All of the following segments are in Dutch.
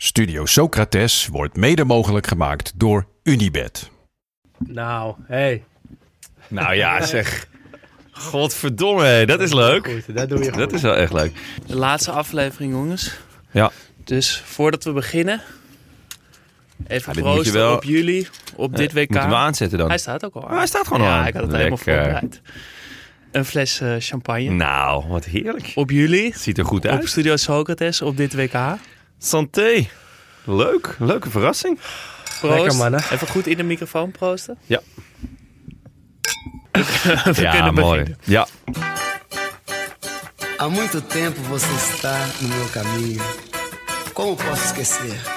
Studio Socrates wordt mede mogelijk gemaakt door Unibed. Nou, hey. Nou ja, zeg. Godverdomme, hé, dat is leuk. Goed, dat doe je goed. Dat is wel echt leuk. De laatste aflevering, jongens. Ja. Dus voordat we beginnen, even Ja, proosten wel- op jullie, op dit WK. Moeten we aanzetten dan? Hij staat ook al aan. Hij staat gewoon ja, aan. ik had het helemaal voorbereid. Een fles eh, champagne. Nou, wat heerlijk. Op jullie, Ziet er goed op uit. Studio Socrates, op dit WK. Santé. Leuk. Leuke verrassing. Proost. Lekker, mannen. Even goed in de microfoon proosten. Ja. we ja, kunnen mooi. beginnen. Ja. Há muito tempo você está no meu caminho. Como posso esquecer?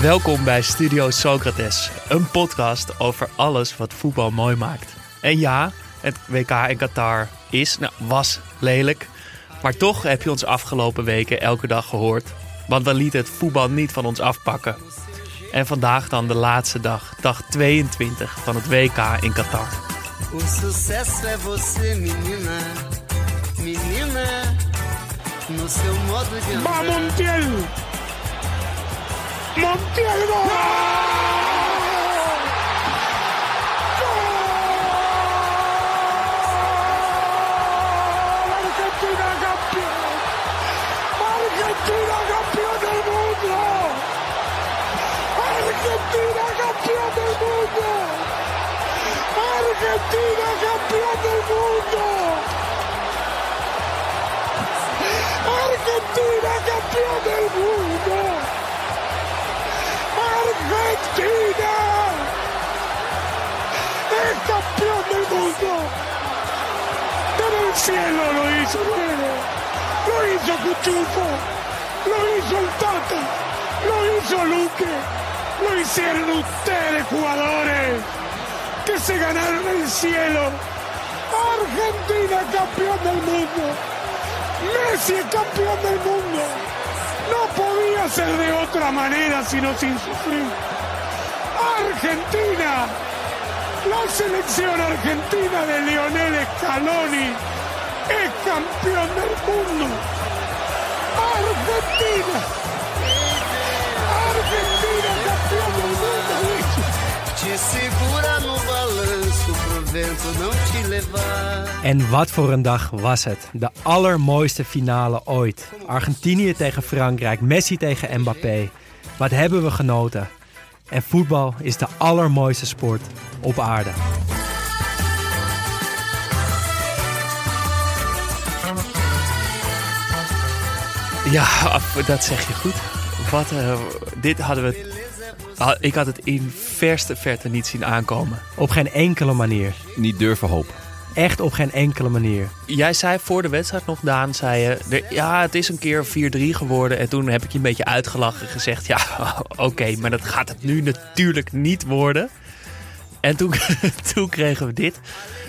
Welkom bij Studio Socrates, een podcast over alles wat voetbal mooi maakt. En ja, het WK in Qatar is, nou, was lelijk. Maar toch heb je ons afgelopen weken elke dag gehoord. Want we lieten het voetbal niet van ons afpakken. En vandaag dan de laatste dag, dag 22 van het WK in Qatar. O sucesso é você, menina. Menina, no seu modo de andar. Montiel! Montiel Argentina campeón del mundo! Argentina campeón del mundo! Argentina es campeón del mundo. Pero el cielo lo hizo luego. Lo hizo Cuchufo. Lo hizo el Tata. Lo hizo Luque. Lo hicieron ustedes, jugadores, que se ganaron el cielo. Argentina campeón del mundo. Messi es campeón del mundo. No podía ser de otra manera sino sin sufrir. Argentina, la selección argentina de Lionel Scaloni es campeón del mundo. Argentina, Argentina campeón del mundo. En wat voor een dag was het. De allermooiste finale ooit. Argentinië tegen Frankrijk, Messi tegen Mbappé. Wat hebben we genoten. En voetbal is de allermooiste sport op aarde. Ja, dat zeg je goed. Wat, eh, dit hadden we. Ah, Ik had het in verste verte niet zien aankomen. Op geen enkele manier. Niet durven hopen. Echt op geen enkele manier. Jij zei voor de wedstrijd nog, Daan, zei je... er- ja, het is een keer 4-3 geworden. En toen heb ik je een beetje uitgelachen en gezegd... ja, oké, maar dat gaat het nu natuurlijk niet worden. En toen, toen kregen we dit.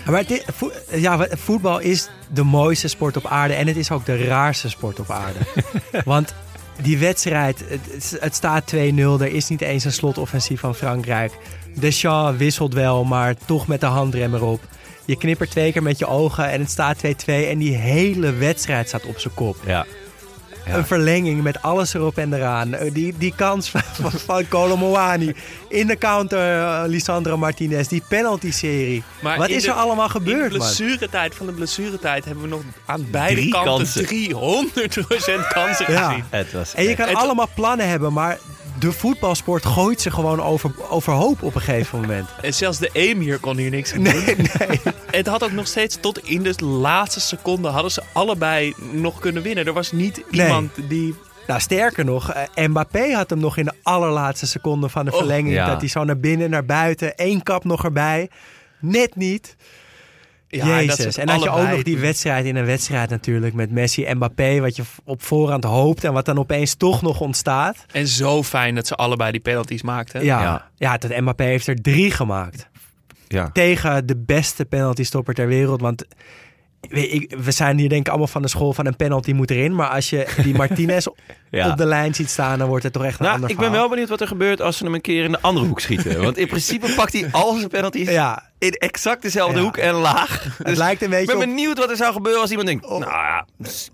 Maar dit, vo- ja, voetbal is de mooiste sport op aarde. En het is ook de raarste sport op aarde. Want die wedstrijd, het, staat 2-0. Er is niet eens een slotoffensief van Frankrijk. Deschamps wisselt wel, maar toch met de handrem erop. Je knippert twee keer met je ogen en het staat 2-2. En die hele wedstrijd staat op zijn kop. Ja. Een verlenging met alles erop en eraan. Eh, Die, die kans van, van. In de counter eh, Lisandro Martinez. Die penalty-serie. Maar Wat is de- er allemaal In de gebeurd, man? blessuretijd van de blessuretijd hebben we nog aan beide Drie kanten kansen. 300% kansen Ja. gezien. Het was En je kan Het- allemaal plannen hebben, maar de voetbalsport gooit ze gewoon over, overhoop op een gegeven moment. En zelfs de emir kon hier niks aan doen. Nee, nee. Het had ook nog steeds tot in de laatste seconde hadden ze allebei nog kunnen winnen. Er was niet Nee. iemand die... Nou, sterker nog, eh, Mbappé had hem nog in de allerlaatste seconde van de Oh, verlenging. ja. Dat hij zo naar binnen, naar buiten. één kap nog erbij. Net niet. Ja, Jezus. En had je ook nog die wedstrijd in een wedstrijd natuurlijk met Messi en Mbappé. Wat je op voorhand hoopt en wat dan opeens toch nog ontstaat. En zo fijn dat ze allebei die penalties maakten. Ja, Ja. ja. dat Mbappé heeft er drie gemaakt. Ja. Tegen de beste penaltystopper ter wereld. Want we zijn hier denk ik allemaal van de school van een penalty moet erin. Maar als je die Martinez Ja. op de lijn ziet staan, dan wordt het toch echt een Nou, ander ik ben verhaal. wel benieuwd wat er gebeurt als ze hem een keer in de andere hoek schieten. Want in principe pakt hij al zijn penalties Ja, in exact dezelfde Ja. hoek en laag. het Dus lijkt een ik beetje ben op... benieuwd wat er zou gebeuren als iemand denkt... nou ja,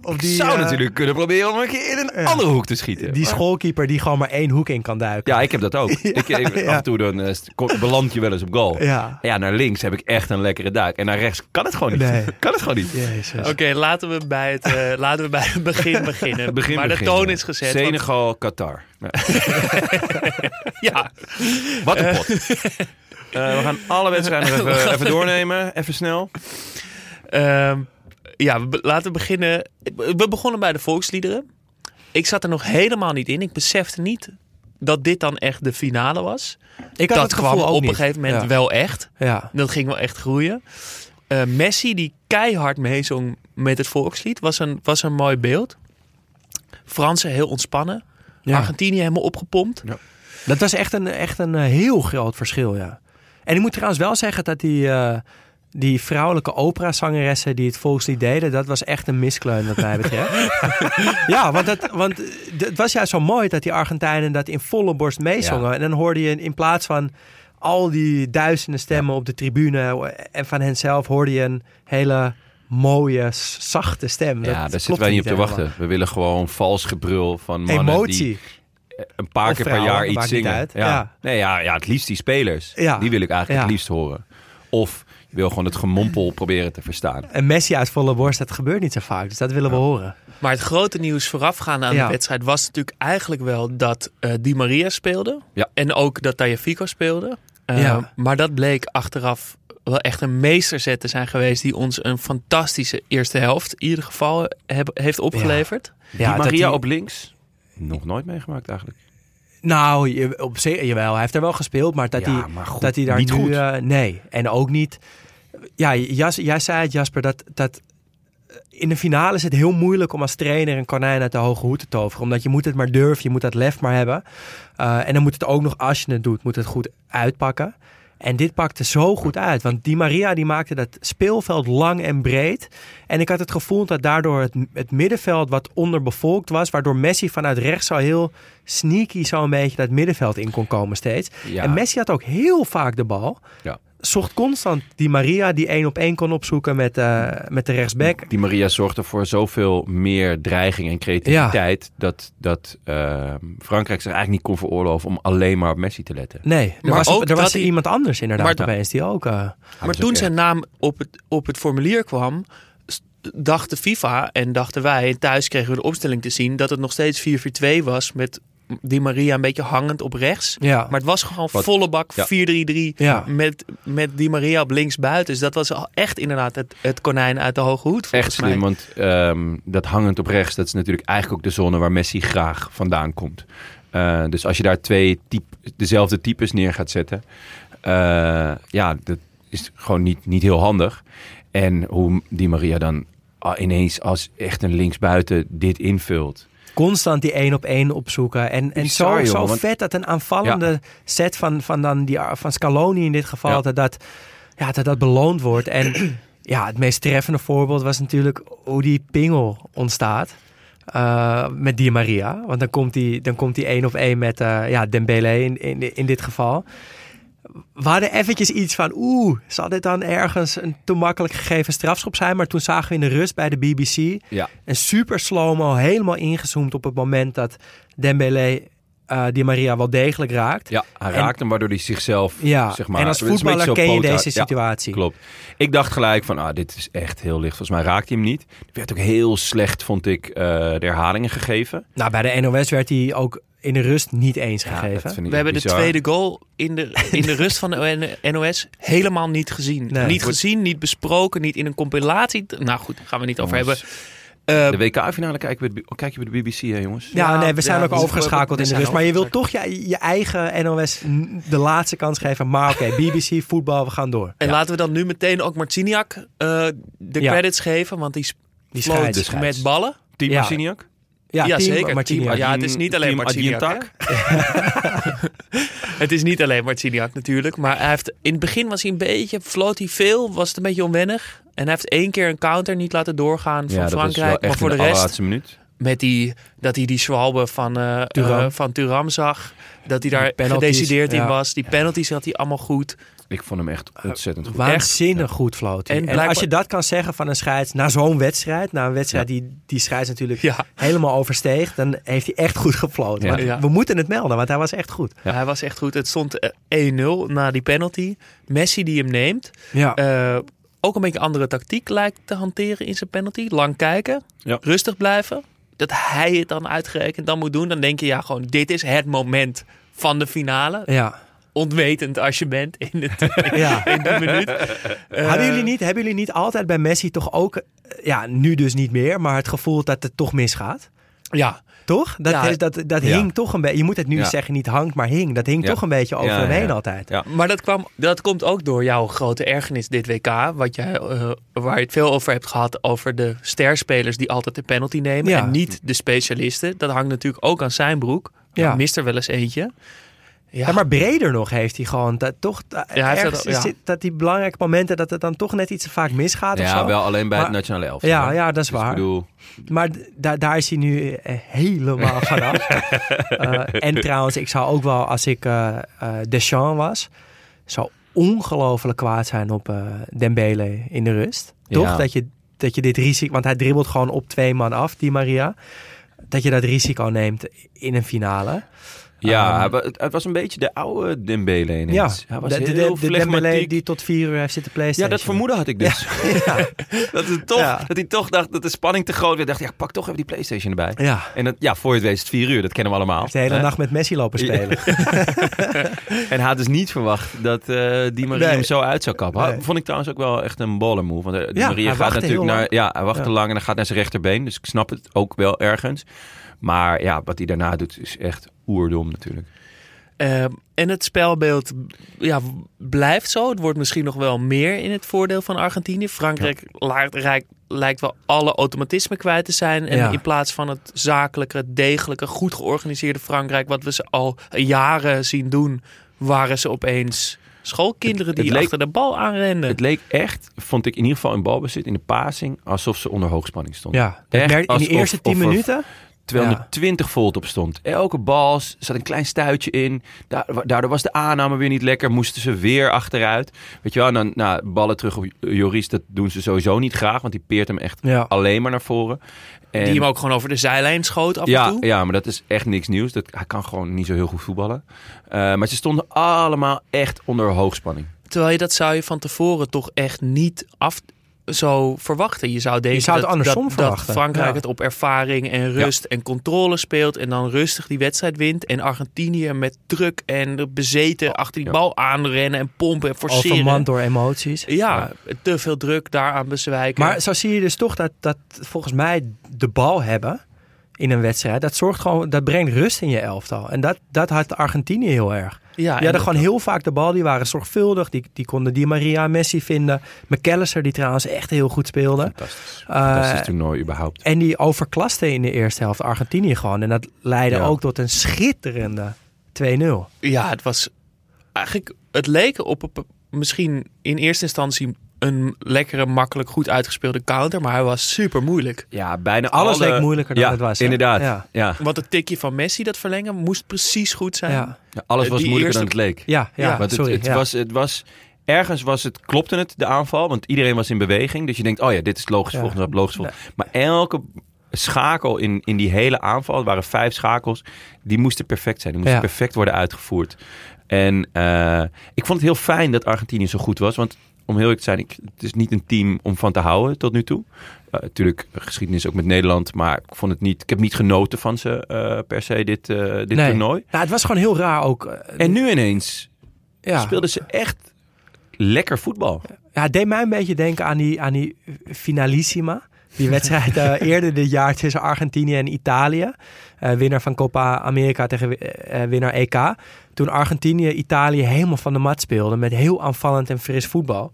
of ik die, zou eh, natuurlijk kunnen proberen om een keer in een Ja. andere hoek te schieten. Die Maar- schoolkeeper die gewoon maar één hoek in kan duiken. Ja, ik heb dat ook. ik, ik- ja. Af en toe dan, eh, beland je wel eens op goal. Ja. Ja, naar links heb ik echt een lekkere duik. En naar rechts kan het gewoon niet. Nee. Kan het gewoon niet. Jezus. Oké, laten, we bij het, eh, laten we bij het begin beginnen. Begin maar beginnen. de toon is gezet. want- Senegal, Qatar. Ja. ja, Wat een pot. Eh, we gaan alle wedstrijden even, even doornemen. Even snel. Ehm, ja, we laten we beginnen. We begonnen bij de volksliederen. Ik zat er nog helemaal niet in. Ik besefte niet dat dit dan echt de finale was. Ik had dat het gevoel kwam op niet. een gegeven moment Ja. wel echt. Ja. Dat ging wel echt groeien. Eh, Messi, die keihard meezong met het volkslied, was een, was een mooi beeld. Fransen heel ontspannen. Ja. Argentinië helemaal opgepompt. Dat was echt een, echt een eh, heel groot verschil, ja. En ik moet trouwens wel zeggen dat die, eh, die vrouwelijke operazangeressen die het volkslied deden, dat was echt een miskleun wat mij betreft. ja, want, het, want het was juist zo mooi dat die Argentijnen dat in volle borst meezongen. En dan hoorde je in plaats van al die duizenden stemmen op de tribune en van hen zelf hoorde je een hele mooie, zachte stem. Ja, daar zitten wij niet op te helemaal. wachten. We willen gewoon vals gebrul van mannen die Emotie. Een paar Of keer per jaar iets zingen. uit. Ja. Ja. Nee, ja, ja, het liefst die spelers. Ja. Die wil ik eigenlijk Ja. het liefst horen. Of je wil gewoon het gemompel proberen te verstaan. En Messi uit volle borst, dat gebeurt niet zo vaak. Dus dat willen we horen. Maar het grote nieuws voorafgaande aan Ja. de wedstrijd was natuurlijk eigenlijk wel dat eh, Di Maria speelde. Ja. En ook dat Tagliafico speelde. Eh, Ja. Maar dat bleek achteraf wel echt een meesterzet te zijn geweest die ons een fantastische eerste helft in ieder geval heb, heeft opgeleverd. Ja, Maria die- op links, nog nooit meegemaakt eigenlijk. Nou, je, op zich, jawel, hij heeft er wel gespeeld, maar dat, Ja, hij, maar goed, dat hij daar niet nu... goed. eh, nee, en ook niet... Ja, Jas, jij zei het Jasper, dat, dat in de finale is het heel moeilijk om als trainer een konijn uit de hoge hoed te toveren. Omdat je moet het maar durven, je moet dat lef maar hebben. Eh, en dan moet het ook nog, als je het doet, moet het goed uitpakken. En dit pakte zo goed uit. Want Di Maria die maakte dat speelveld lang en breed. En ik had het gevoel dat daardoor het, het middenveld wat onderbevolkt was. Waardoor Messi vanuit rechts zo heel sneaky zo een beetje dat middenveld in kon komen steeds. Ja. En Messi had ook heel vaak de bal. Ja. Zocht constant Di Maria die één op één kon opzoeken met, eh, met de rechtsback. Die Maria zorgde voor zoveel meer dreiging en creativiteit... dat, dat eh, Frankrijk zich eigenlijk niet kon veroorloven om alleen maar op Messi te letten. Nee, er Maar was, ook er was hij- iemand anders inderdaad Maar- opeens die ook... eh, Maar is ook toen echt- zijn naam op het, op het formulier kwam, s- dacht de FIFA en dachten wij, en thuis kregen we de opstelling te zien, dat het nog steeds 4-4-2 was met Di Maria een beetje hangend op rechts. ja. Maar het was gewoon Wat- volle bak Ja. 4-3-3 Ja. met, met Di Maria op links buiten. Dus dat was echt inderdaad het, het konijn uit de hoge hoed volgens Echt slim, mij. want ehm, dat hangend op rechts... dat is natuurlijk eigenlijk ook de zone waar Messi graag vandaan komt. Eh, dus als je daar twee typ, dezelfde types neer gaat zetten... eh, ja, dat is gewoon niet, niet heel handig. En hoe Di Maria dan ah, ineens als echt een linksbuiten dit invult... constant die één op één opzoeken. En, en Bizar, zo, zo want- vet dat een aanvallende set van, van, dan die, van Scaloni in dit geval, Ja. dat, dat, ja, dat dat beloond wordt. En ja, het meest treffende voorbeeld was natuurlijk hoe die pingel ontstaat. eh, met Di Maria. Want dan komt hij dan komt die één op één met eh ja, Dembele in, in, in dit geval. We hadden eventjes iets van, oeh, zal dit dan ergens een te makkelijk gegeven strafschop zijn? Maar toen zagen we in de rust bij de BBC Ja. een super slow-mo, helemaal ingezoomd op het moment dat Dembele eh Di Maria wel degelijk raakt. Ja, hij En- raakt hem waardoor hij zichzelf, Ja, zeg maar... en als voetballer ken je deze Ja, situatie. klopt. Ik dacht gelijk van, ah, dit is echt heel licht. Volgens mij raakt hij hem niet. Er werd ook heel slecht, vond ik, eh, de herhalingen gegeven. Nou, bij de NOS werd hij ook in de rust niet eens gegeven. We hebben de tweede goal in de, in de rust van de NOS helemaal niet gezien. Nee. niet gezien, niet besproken, niet in een compilatie. Nou goed, daar gaan we niet over hebben. Eh, De WK-finale kijk, je bij de- kijk je bij de BBC, hè jongens? Ja, Ja, nee, we zijn ja, ook overgeschakeld in de rust. Maar je wilt toch je, je eigen NOS de laatste kans geven. Maar oké, BBC, voetbal, we gaan door. en laten we dan nu meteen ook Marciniak eh, de Ja. credits geven, want die Die met ballen. Team Ja. Marciniak? Ja, team zeker. Martiniak. Team- ja, het is niet alleen Adjientak? Het is niet alleen Marciniak natuurlijk, maar hij heeft, in het begin was hij een beetje, floot hij veel, was het een beetje onwennig. En hij heeft één keer een counter niet laten doorgaan van Ja, dat is wel Frankrijk. Maar voor in de de rest, minuut. met die, dat hij die Schwalbe van, eh Thuram. eh, van Thuram zag. Dat hij daar penalties, gedecideerd in was. Die penalties had hij allemaal goed. Ik vond hem echt ontzettend goed. Waanzinnig goed floot. hij. En En, blijkbaar- als je dat kan zeggen van een scheids na zo'n wedstrijd, na een wedstrijd die die scheids natuurlijk Ja. helemaal oversteeg, dan heeft hij echt goed gefloten. Ja. Want Ja. We moeten het melden, want hij was echt goed. Ja. Hij was echt goed. Het stond eh, 1-0 na die penalty. Messi die hem neemt. Ja. Eh, ook een beetje andere tactiek lijkt te hanteren in zijn penalty. Lang kijken, Ja. rustig blijven. Dat hij het dan uitgerekend dan moet doen. Dan denk je ja gewoon dit is het moment van de finale. ja. Ontwetend als je bent in, het, ja. in die minuut. Eh, Hadden jullie niet, hebben jullie niet altijd bij Messi toch ook, eh, ja, nu dus niet meer, maar het gevoel dat het toch misgaat? Ja, Toch? Dat, Ja. is, dat, dat Ja. hing toch een beetje. Je moet het nu Ja. zeggen, niet hangt, maar hing. Dat hing Ja. toch een beetje over Ja, hem heen ja. altijd. Ja. maar dat, kwam, dat komt ook door jouw grote ergernis dit WK. Wat jij, eh, waar je het veel over hebt gehad. Over de sterspelers die altijd de penalty nemen. Ja. En niet de specialisten. Dat hangt natuurlijk ook aan zijn broek. Ja. Ja. Mist er wel eens eentje. Ja, Ja, maar breder nog heeft hij gewoon dat toch dat, Ja, hij heeft ergens dat- ja. zit dat die belangrijke momenten dat het dan toch net iets te vaak misgaat of Ja, zo. wel alleen bij Maar- het nationale elftal. Ja, ja, dat is Dus waar. Ik bedoel, Maar daar daar is hij nu eh, helemaal vanaf. Eh, en trouwens, ik zou ook wel, als ik eh eh, Deschamps was, zou ongelooflijk kwaad zijn op eh, Dembele in de rust. Toch? Ja. Dat, je, dat je dit risico, want hij dribbelt gewoon op twee man af, die Maria. Dat je dat risico neemt in een finale. Ja, Ehm, het, was een beetje de oude Dembele ineens. Ja, hij was de, de, heel de, de Dembele die tot vier uur heeft zitten Ja, playstation. dat vermoeden had ik dus. dat, het toch, Ja. dat hij toch dacht dat de spanning te groot werd. dacht, ja, pak toch even die Playstation erbij. Ja, En dat, ja, voor je het weet is het vier uur. Dat kennen we allemaal. heeft de hele Hè? nacht met Messi lopen spelen. En hij had dus niet verwacht dat eh, die Marie Nee. hem zo uit zou kappen. Nee. Vond ik trouwens ook wel echt een baller move. Want eh, die Ja, Maria gaat natuurlijk naar... Ja, hij wacht te Ja. lang en dan gaat naar zijn rechterbeen. Dus ik snap het ook wel ergens. Maar ja, wat hij daarna doet is echt oerdom natuurlijk. Eh, en het spelbeeld ja, blijft zo. Het wordt misschien nog wel meer in het voordeel van Argentinië. Frankrijk lijkt, lijkt, lijkt wel alle automatisme kwijt te zijn. En Ja. in plaats van het zakelijke, degelijke, goed georganiseerde Frankrijk... wat we ze al jaren zien doen, waren ze opeens schoolkinderen Het- die leek- achter de bal aanrenden. Het leek echt, vond ik in ieder geval in balbezit, in de passing, alsof ze onder hoogspanning stonden. Ja, Echt in alsof- eerste tien of er minuten. 220 volt op stond. Elke bal zat een klein stuitje in. Da- Daardoor was de aanname weer niet lekker. Moesten ze weer achteruit. Weet je wel, en dan nou, ballen terug op Joris. Dat doen ze sowieso niet graag. Want die peert hem echt Ja. alleen maar naar voren. En, Die hem ook gewoon over de zijlijn schoot af en ja, toe. ja, maar dat is echt niks nieuws. Dat, hij kan gewoon niet zo heel goed voetballen. Eh, maar ze stonden allemaal echt onder hoogspanning. Terwijl je dat zou je van tevoren toch echt niet af zo verwachten. Je zou denken zou het dat, andersom dat, verwachten. dat Frankrijk Ja. het op ervaring en rust en controle speelt. En dan rustig die wedstrijd wint. En Argentinië met druk en bezeten achter die ja. bal aanrennen en pompen en forceren. Overmand door emoties. Ja, te veel druk daaraan bezwijken. Maar zo zie je dus toch dat, dat volgens mij de bal hebben in een wedstrijd, dat zorgt gewoon, dat brengt rust in je elftal. En dat, dat had Argentinië heel erg. Ja, Die en hadden dat- gewoon heel vaak de bal, die waren zorgvuldig, die, die konden Di Maria Messi vinden. McAllister, die trouwens echt heel goed speelde. Fantastisch. Eh, Fantastisch toernooi überhaupt. En die overklaste in de eerste helft Argentinië gewoon. En dat leidde Ja. ook tot een schitterende 2-0. Ja, het was eigenlijk. Het leek op, op misschien in eerste instantie een lekkere, makkelijk, goed uitgespeelde counter. Maar hij was super moeilijk. Ja, bijna Alles alle... leek moeilijker dan ja, het was. hè? inderdaad. Ja, Ja. Want het tikje van Messi, dat verlengen, moest precies goed zijn. ja. Ja, alles Eh, was die moeilijker eerste- dan het leek. ja, ja, Want sorry. het, het, ja. was, het was... Ergens was het, klopte het, de aanval. Want iedereen was in beweging. Dus je denkt, oh ja, dit is logisch Ja. volgende stap, logisch. Maar elke schakel in, in die hele aanval, het waren vijf schakels, die moesten perfect zijn. Die moesten Ja. perfect worden uitgevoerd. En eh, ik vond het heel fijn dat Argentinië zo goed was. Want om heel eerlijk te zijn, ik, het is niet een team om van te houden tot nu toe. Eh, natuurlijk, geschiedenis ook met Nederland. Maar ik, vond het niet, ik heb niet genoten van ze eh, per se, dit, eh, dit Nee. toernooi. Nou, het was gewoon heel raar ook. eh, En nu ineens ja. speelden ze echt lekker voetbal. Ja, het deed mij een beetje denken aan die, aan die Finalissima. Die wedstrijd eh, eerder dit jaar tussen Argentinië en Italië. Eh, winnaar van Copa America tegen eh, winnaar EK. Toen Argentinië Italië helemaal van de mat speelde. Met heel aanvallend en fris voetbal.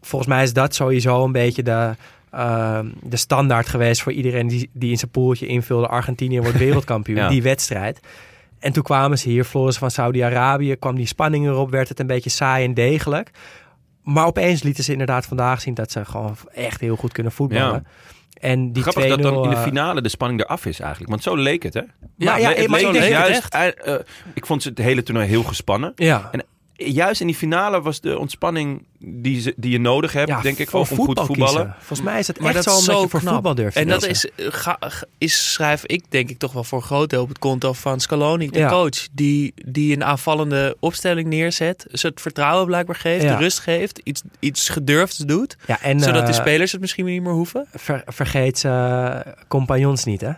Volgens mij is dat sowieso een beetje de, eh, de standaard geweest voor iedereen die, die in zijn poeltje invulde. Argentinië wordt wereldkampioen. Ja. Die wedstrijd. En toen kwamen ze hier, ze van Saudi-Arabië. Kwam die spanning erop, werd het een beetje saai en degelijk. Maar opeens lieten ze inderdaad vandaag zien dat ze gewoon echt heel goed kunnen voetballen. En die Grappig dat dan 2-0, in de eh, finale de spanning eraf is eigenlijk. Want zo leek het, hè? Ja, ja, het maar leek ik dus denk het juist... eh, eh, ik vond het hele toernooi heel gespannen. Ja, En juist in die finale was de ontspanning die, ze, die je nodig hebt, ja denk ik, voor om goed te voetballen. kiezen. Volgens mij is het Maar echt dat zo je voor knap. voetbal durft En dat is, ga, is, schrijf ik denk ik toch wel voor een groot deel op het konto van Scaloni, de Ja. coach. Die, die een aanvallende opstelling neerzet. Ze het vertrouwen blijkbaar geeft, Ja. de rust geeft. Iets, iets gedurfd doet. Ja, en zodat de eh, spelers het misschien niet meer hoeven. ver- vergeet ze eh, compagnons niet, hè? Ja,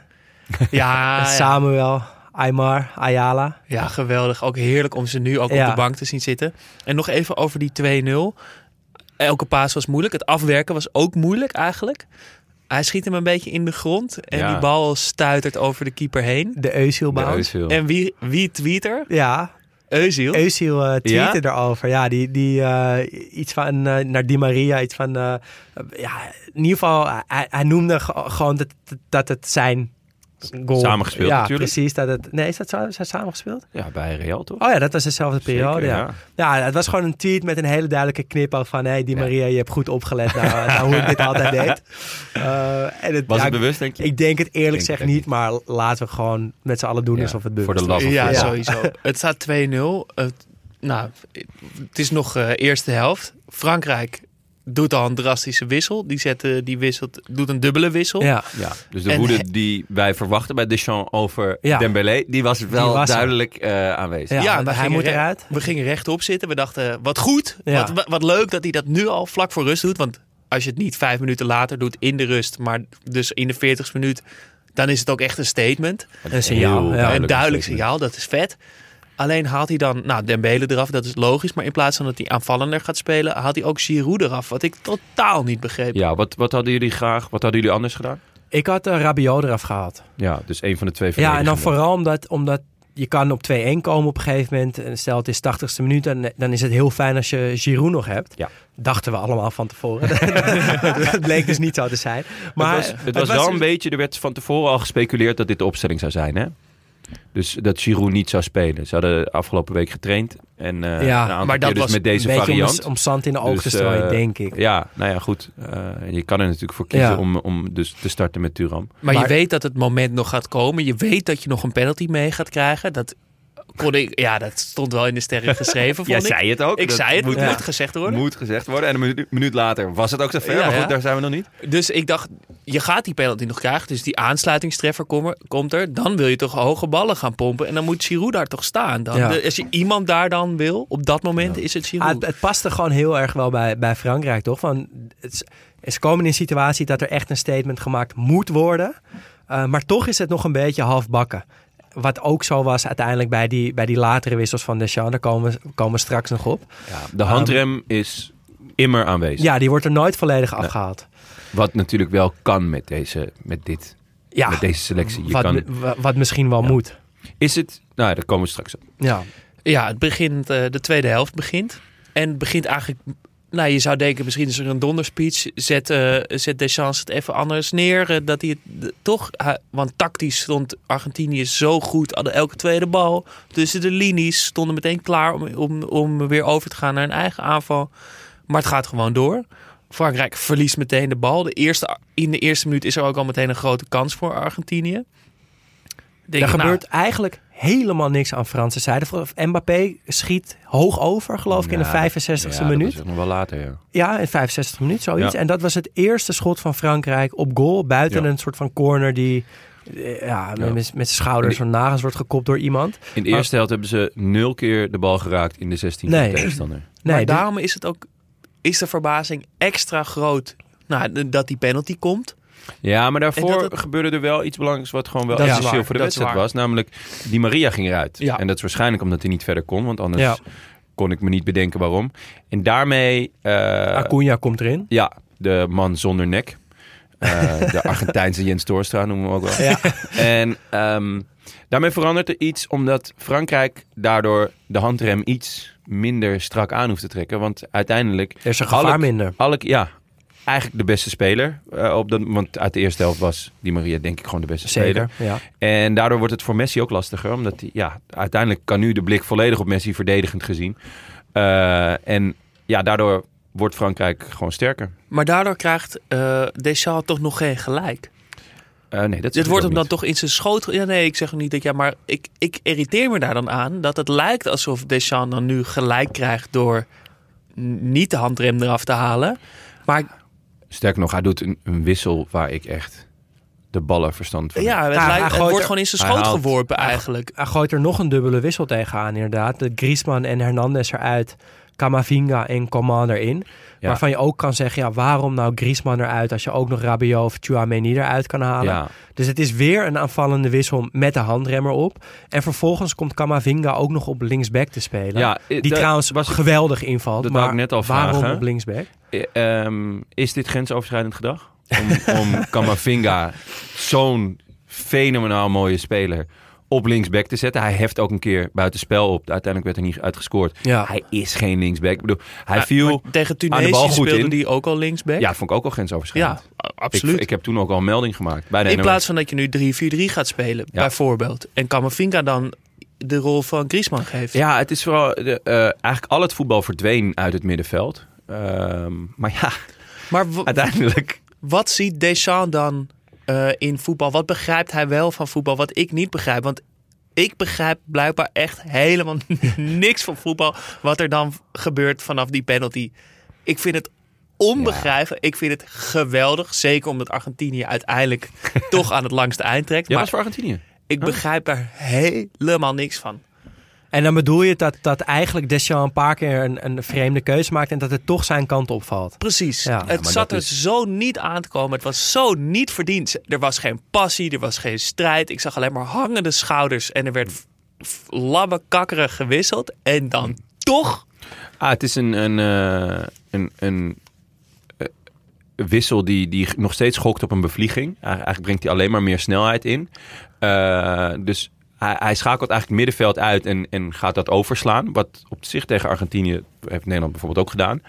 ja. Samuel, Aymar, Ayala. ja, geweldig. Ook heerlijk om ze nu ook Ja. op de bank te zien zitten. En nog even over die 2-0. Elke paas was moeilijk. Het afwerken was ook moeilijk eigenlijk. Hij schiet hem een beetje in de grond. En Ja. die bal stuitert over de keeper heen. De Eusiel. En wie, wie tweet er? Ja, Eusiel. Eusiel tweette Ja? erover. Ja, die, die eh, iets van eh, naar Di Maria, iets van. eh, ja, in ieder geval, hij, hij noemde ge- gewoon dat, dat het zijn goal. Samengespeeld ja, natuurlijk. precies. Dat het, nee, is dat zo? Is dat samengespeeld? Ja, bij Real toch? Oh ja, dat was dezelfde Zeker, periode. ja. ja. Ja. het was gewoon een tweet met een hele duidelijke knipoog van: hey, Di Maria, je hebt goed opgelet naar, naar hoe ik dit altijd deed. Eh, en het, Was ja, het bewust, denk je? Ik denk het eerlijk gezegd niet, maar laten we gewoon met z'n allen doen Ja, alsof het voor bewust de is. love of Ja, football. sowieso. Het staat 2-0. Het- nou, het is nog eh, eerste helft. Frankrijk doet al een drastische wissel. Die, zet, eh, die wisselt, doet een dubbele wissel. Ja. Ja, dus de En woede he- die wij verwachten bij Deschamps over Ja. Dembélé, die was wel was duidelijk eh, aanwezig. Ja, hij gingen moet re- eruit. We gingen rechtop zitten. We dachten, wat goed. Ja. Wat, wat leuk dat hij dat nu al vlak voor rust doet. Want als je het niet vijf minuten later doet in de rust, maar dus in de 40 minuut, dan is het ook echt een statement. Een signaal. Duidelijk. een duidelijk signaal, dat is vet. Alleen haalt hij dan, nou, Dembele eraf, dat is logisch. Maar in plaats van dat hij aanvallender gaat spelen, haalt hij ook Giroud eraf. Wat ik totaal niet begreep. Ja, wat, wat hadden jullie graag, wat hadden jullie anders gedaan? Ik had uh, Rabiot eraf gehaald. Ja, dus een van de twee Ja, en dan vooral omdat, omdat je kan op 2-1 komen op een gegeven moment. En stel het is 80ste minuut, dan, dan is het heel fijn als je Giroud nog hebt. Ja. Dachten we allemaal van tevoren. dat bleek dus niet zo te zijn. Maar het was, het was wel een beetje, er werd van tevoren al gespeculeerd dat dit de opstelling zou zijn, hè? Dus dat Giroud niet zou spelen. Ze hadden afgelopen week getraind. En eh Ja, een aantal maar dat keer dus was met deze een beetje om, variant. om zand in de oog Dus, te strooien, eh, denk ik. Ja, nou ja, goed. Eh, je kan er natuurlijk voor kiezen Ja. om, om dus te starten met Turam. Maar, Maar- je weet dat het moment nog gaat komen. Je weet dat je nog een penalty mee gaat krijgen. Dat, kon ik, ja, dat stond wel in de sterren geschreven, Jij ik. zei het ook. Ik Dat zei het, moet, moet, Ja. moet gezegd worden. moet gezegd worden. En een minuut, minuut later was het ook zover. Ja, maar goed, ja. daar zijn we nog niet. Dus ik dacht, je gaat die penalty nog krijgen. Dus die aansluitingstreffer kom- komt er. Dan wil je toch hoge ballen gaan pompen. En dan moet Giroud daar toch staan. Dan, Ja. de- als je iemand daar dan wil, op dat moment is het Ah, Giroud. het, het paste gewoon heel erg wel bij, bij Frankrijk, toch? Van, het, is- ze komen in een situatie dat er echt een statement gemaakt moet worden. Uh, maar toch is het nog een beetje halfbakken. Wat ook zo was uiteindelijk bij die, bij die latere wissels van Deschamps. Daar komen, we- komen straks nog op. Ja, de handrem is immer aanwezig. Ja, die wordt er nooit volledig afgehaald. Wat natuurlijk wel kan met, deze, met dit. Ja, Met deze selectie. Je wat, kan, wa- wat misschien wel Ja. moet. is het... Nou, ja, daar komen we straks op. Ja. Ja, het begint, eh, de tweede helft begint. En het begint eigenlijk... Nou, je zou denken, misschien is er een donderspeech. Zet, eh zet Deschamps het even anders neer. eh, dat hij het toch... want tactisch stond Argentinië zo goed. Hadden elke tweede bal tussen de linies. Stonden meteen klaar om, om, om weer over te gaan naar een eigen aanval. Maar het gaat gewoon door. Frankrijk verliest meteen de bal. De eerste, in de eerste minuut is er ook al meteen een grote kans voor Argentinië. Denk er ik, nou, gebeurt eigenlijk helemaal niks aan Franse zijde. Mbappé schiet hoog over, geloof ik, in de Ja, 65e ja, dat minuut. was nog wel later, ja. Ja, in 65 minuut, zoiets. Ja. En dat was het eerste schot van Frankrijk op goal. Buiten Ja. een soort van corner die eh, ja, met, Ja. met zijn schouders van nagels wordt gekopt door iemand. In de eerste helft hebben ze nul keer de bal geraakt in de 16 Nee. van de tegenstander. Nee, maar dit- daarom is het ook is de verbazing extra groot nou, dat die penalty komt. Ja, maar daarvoor het- gebeurde er wel iets belangrijks wat gewoon wel Dat is essentieel voor de wedstrijd was. Namelijk, Di Maria ging eruit. Ja. En dat is waarschijnlijk omdat hij niet verder kon, want anders Ja. kon ik me niet bedenken waarom. En daarmee, eh, Acuna komt erin. ja, de man zonder nek. Eh, de Argentijnse Jens Torstra noemen we hem ook wel. Ja. En ehm, daarmee verandert er iets omdat Frankrijk daardoor de handrem iets minder strak aan hoeft te trekken. Want uiteindelijk... Er is een gevaar alle- minder. ja, eigenlijk de beste speler. eh, op dat, want uit de eerste helft was Di Maria denk ik gewoon de beste Zeker, speler. ja. En daardoor wordt het voor Messi ook lastiger. Omdat hij, ja, uiteindelijk kan nu de blik volledig op Messi verdedigend gezien. Eh, en ja, daardoor wordt Frankrijk gewoon sterker. Maar daardoor krijgt eh Deschamps toch nog geen gelijk. Eh, nee, dat Dit wordt hem dan niet. toch in zijn schoot. Ja, nee, ik zeg niet dat ja, maar ik, ik irriteer me daar dan aan dat het lijkt alsof Deschamps dan nu gelijk krijgt door niet de handrem eraf te halen. Maar Sterker nog, hij doet een, een wissel waar ik echt de ballen verstand van heb. ja, het, Ja, lijkt, het gooit wordt er- gewoon in zijn schoot haalt- geworpen eigenlijk. Hij gooit er nog een dubbele wissel tegenaan, inderdaad. De Griezmann en Hernandez eruit. Camavinga en Coman erin. Ja. Waarvan je ook kan zeggen, ja, waarom nou Griezmann eruit... als je ook nog Rabiot of Chouameni eruit kan halen? Ja, Dus het is weer een aanvallende wissel met de handremmer op. En vervolgens komt Camavinga ook nog op linksback te spelen. Ja, eh, die dat trouwens was- geweldig invalt. dat maar ik net al waarom vragen. op linksback? Eh, ehm, is dit grensoverschrijdend gedrag? Om, om Kamavinga, zo'n fenomenaal mooie speler, op linksback te zetten. Hij heft ook een keer buitenspel op. Uiteindelijk werd er niet uitgescoord. Ja. Hij is geen linksback. Ik bedoel, hij Ja, viel... maar tegen aan de bal Tunesië goed speelde in. die ook al linksback. Ja, vond ik ook al grensoverschrijdend. Ja, Ik, absoluut. ik heb toen ook al een melding gemaakt. Bij de in NOS. plaats van dat je nu 3-4-3 gaat spelen, Ja. bijvoorbeeld. En Camavinga dan de rol van Griezmann geeft. Ja, het is vooral... De, eh, eigenlijk al het voetbal verdween uit het middenveld. Ehm, maar ja, Maar uiteindelijk... wat ziet Deschamps dan eh, in voetbal? Wat begrijpt hij wel van voetbal wat ik niet begrijp? Want ik begrijp blijkbaar echt helemaal niks van voetbal. Wat er dan gebeurt vanaf die penalty. Ik vind het onbegrijpelijk. Ik vind het geweldig. Zeker omdat Argentinië uiteindelijk toch aan het langste eind trekt. Jij maar was voor Argentinië. ik begrijp daar helemaal niks van. En dan bedoel je dat, dat eigenlijk Deschamps een paar keer een, een vreemde keuze maakt... en dat het toch zijn kant opvalt. Precies. Ja. het zat er is- zo niet aan te komen. Het was zo niet verdiend. Er was geen passie, er was geen strijd. Ik zag alleen maar hangende schouders. En er werd f- labbekakkerig gewisseld. En dan toch... Ah, het is een, een, eh, een, een eh, wissel die, die nog steeds schokt op een bevlieging. Eigen- Eigenlijk brengt hij alleen maar meer snelheid in. Eh, dus hij, hij schakelt eigenlijk het middenveld uit en, en gaat dat overslaan. Wat op zich tegen Argentinië heeft Nederland bijvoorbeeld ook gedaan.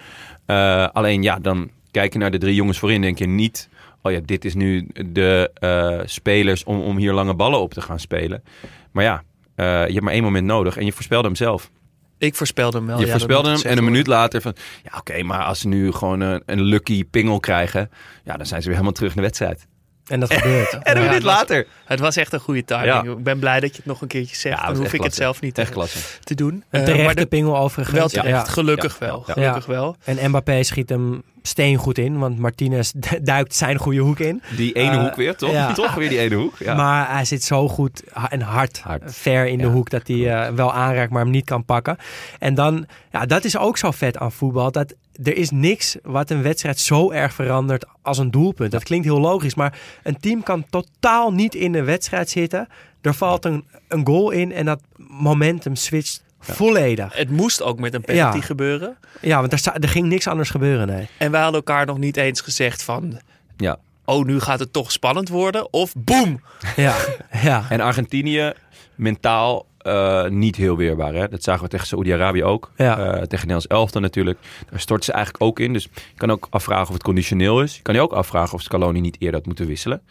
Eh, alleen ja, dan kijk je naar de drie jongens voorin, denk je niet... Oh ja, dit is nu de eh, spelers om, om hier lange ballen op te gaan spelen. Maar ja, eh, je hebt maar één moment nodig en je voorspelde hem zelf. Ik voorspelde hem wel. Je ja, voorspelde hem en een minuut later van... Ja, oké, maar als ze nu gewoon een, een lucky pingel krijgen... Ja, dan zijn ze weer helemaal terug in de wedstrijd. En dat gebeurt. En een Ja, minuut het was- later. Het was echt een goede timing. Ja. Ik ben blij dat je het nog een keertje zegt. Ja, dan hoef ik het zelf niet Echt te, klasse. te doen. Een Eh, terechte maar de- pingel overigens. wel terecht. Ja. Gelukkig Ja, wel. Gelukkig Ja. wel. En Mbappé schiet hem steengoed in, want Martinez duikt zijn goede hoek in. Die ene Eh, hoek weer, toch? ja. Toch weer die ene hoek. Ja. Maar hij zit zo goed en hard, Hard. ver in de hoek dat hij eh, wel aanraakt, maar hem niet kan pakken. En dan, ja, dat is ook zo vet aan voetbal. Dat er is niks wat een wedstrijd zo erg verandert als een doelpunt. Dat klinkt heel logisch, maar een team kan totaal niet in de wedstrijd zitten. Er valt een, een goal in en dat momentum switcht volledig. Het moest ook met een penalty Ja. gebeuren. Ja, want er, er ging niks anders gebeuren, nee. En wij hadden elkaar nog niet eens gezegd van... ja. Oh, nu gaat het toch spannend worden. Of boem! Ja, ja. En Argentinië, mentaal eh, niet heel weerbaar. Hè? Dat zagen we tegen Saoedi-Arabië ook. Ja. Eh, tegen Nederlands elftal natuurlijk. Daar stort ze eigenlijk ook in. Dus je kan ook afvragen of het conditioneel is. Je kan je ook afvragen of Scaloni niet eerder had moeten wisselen.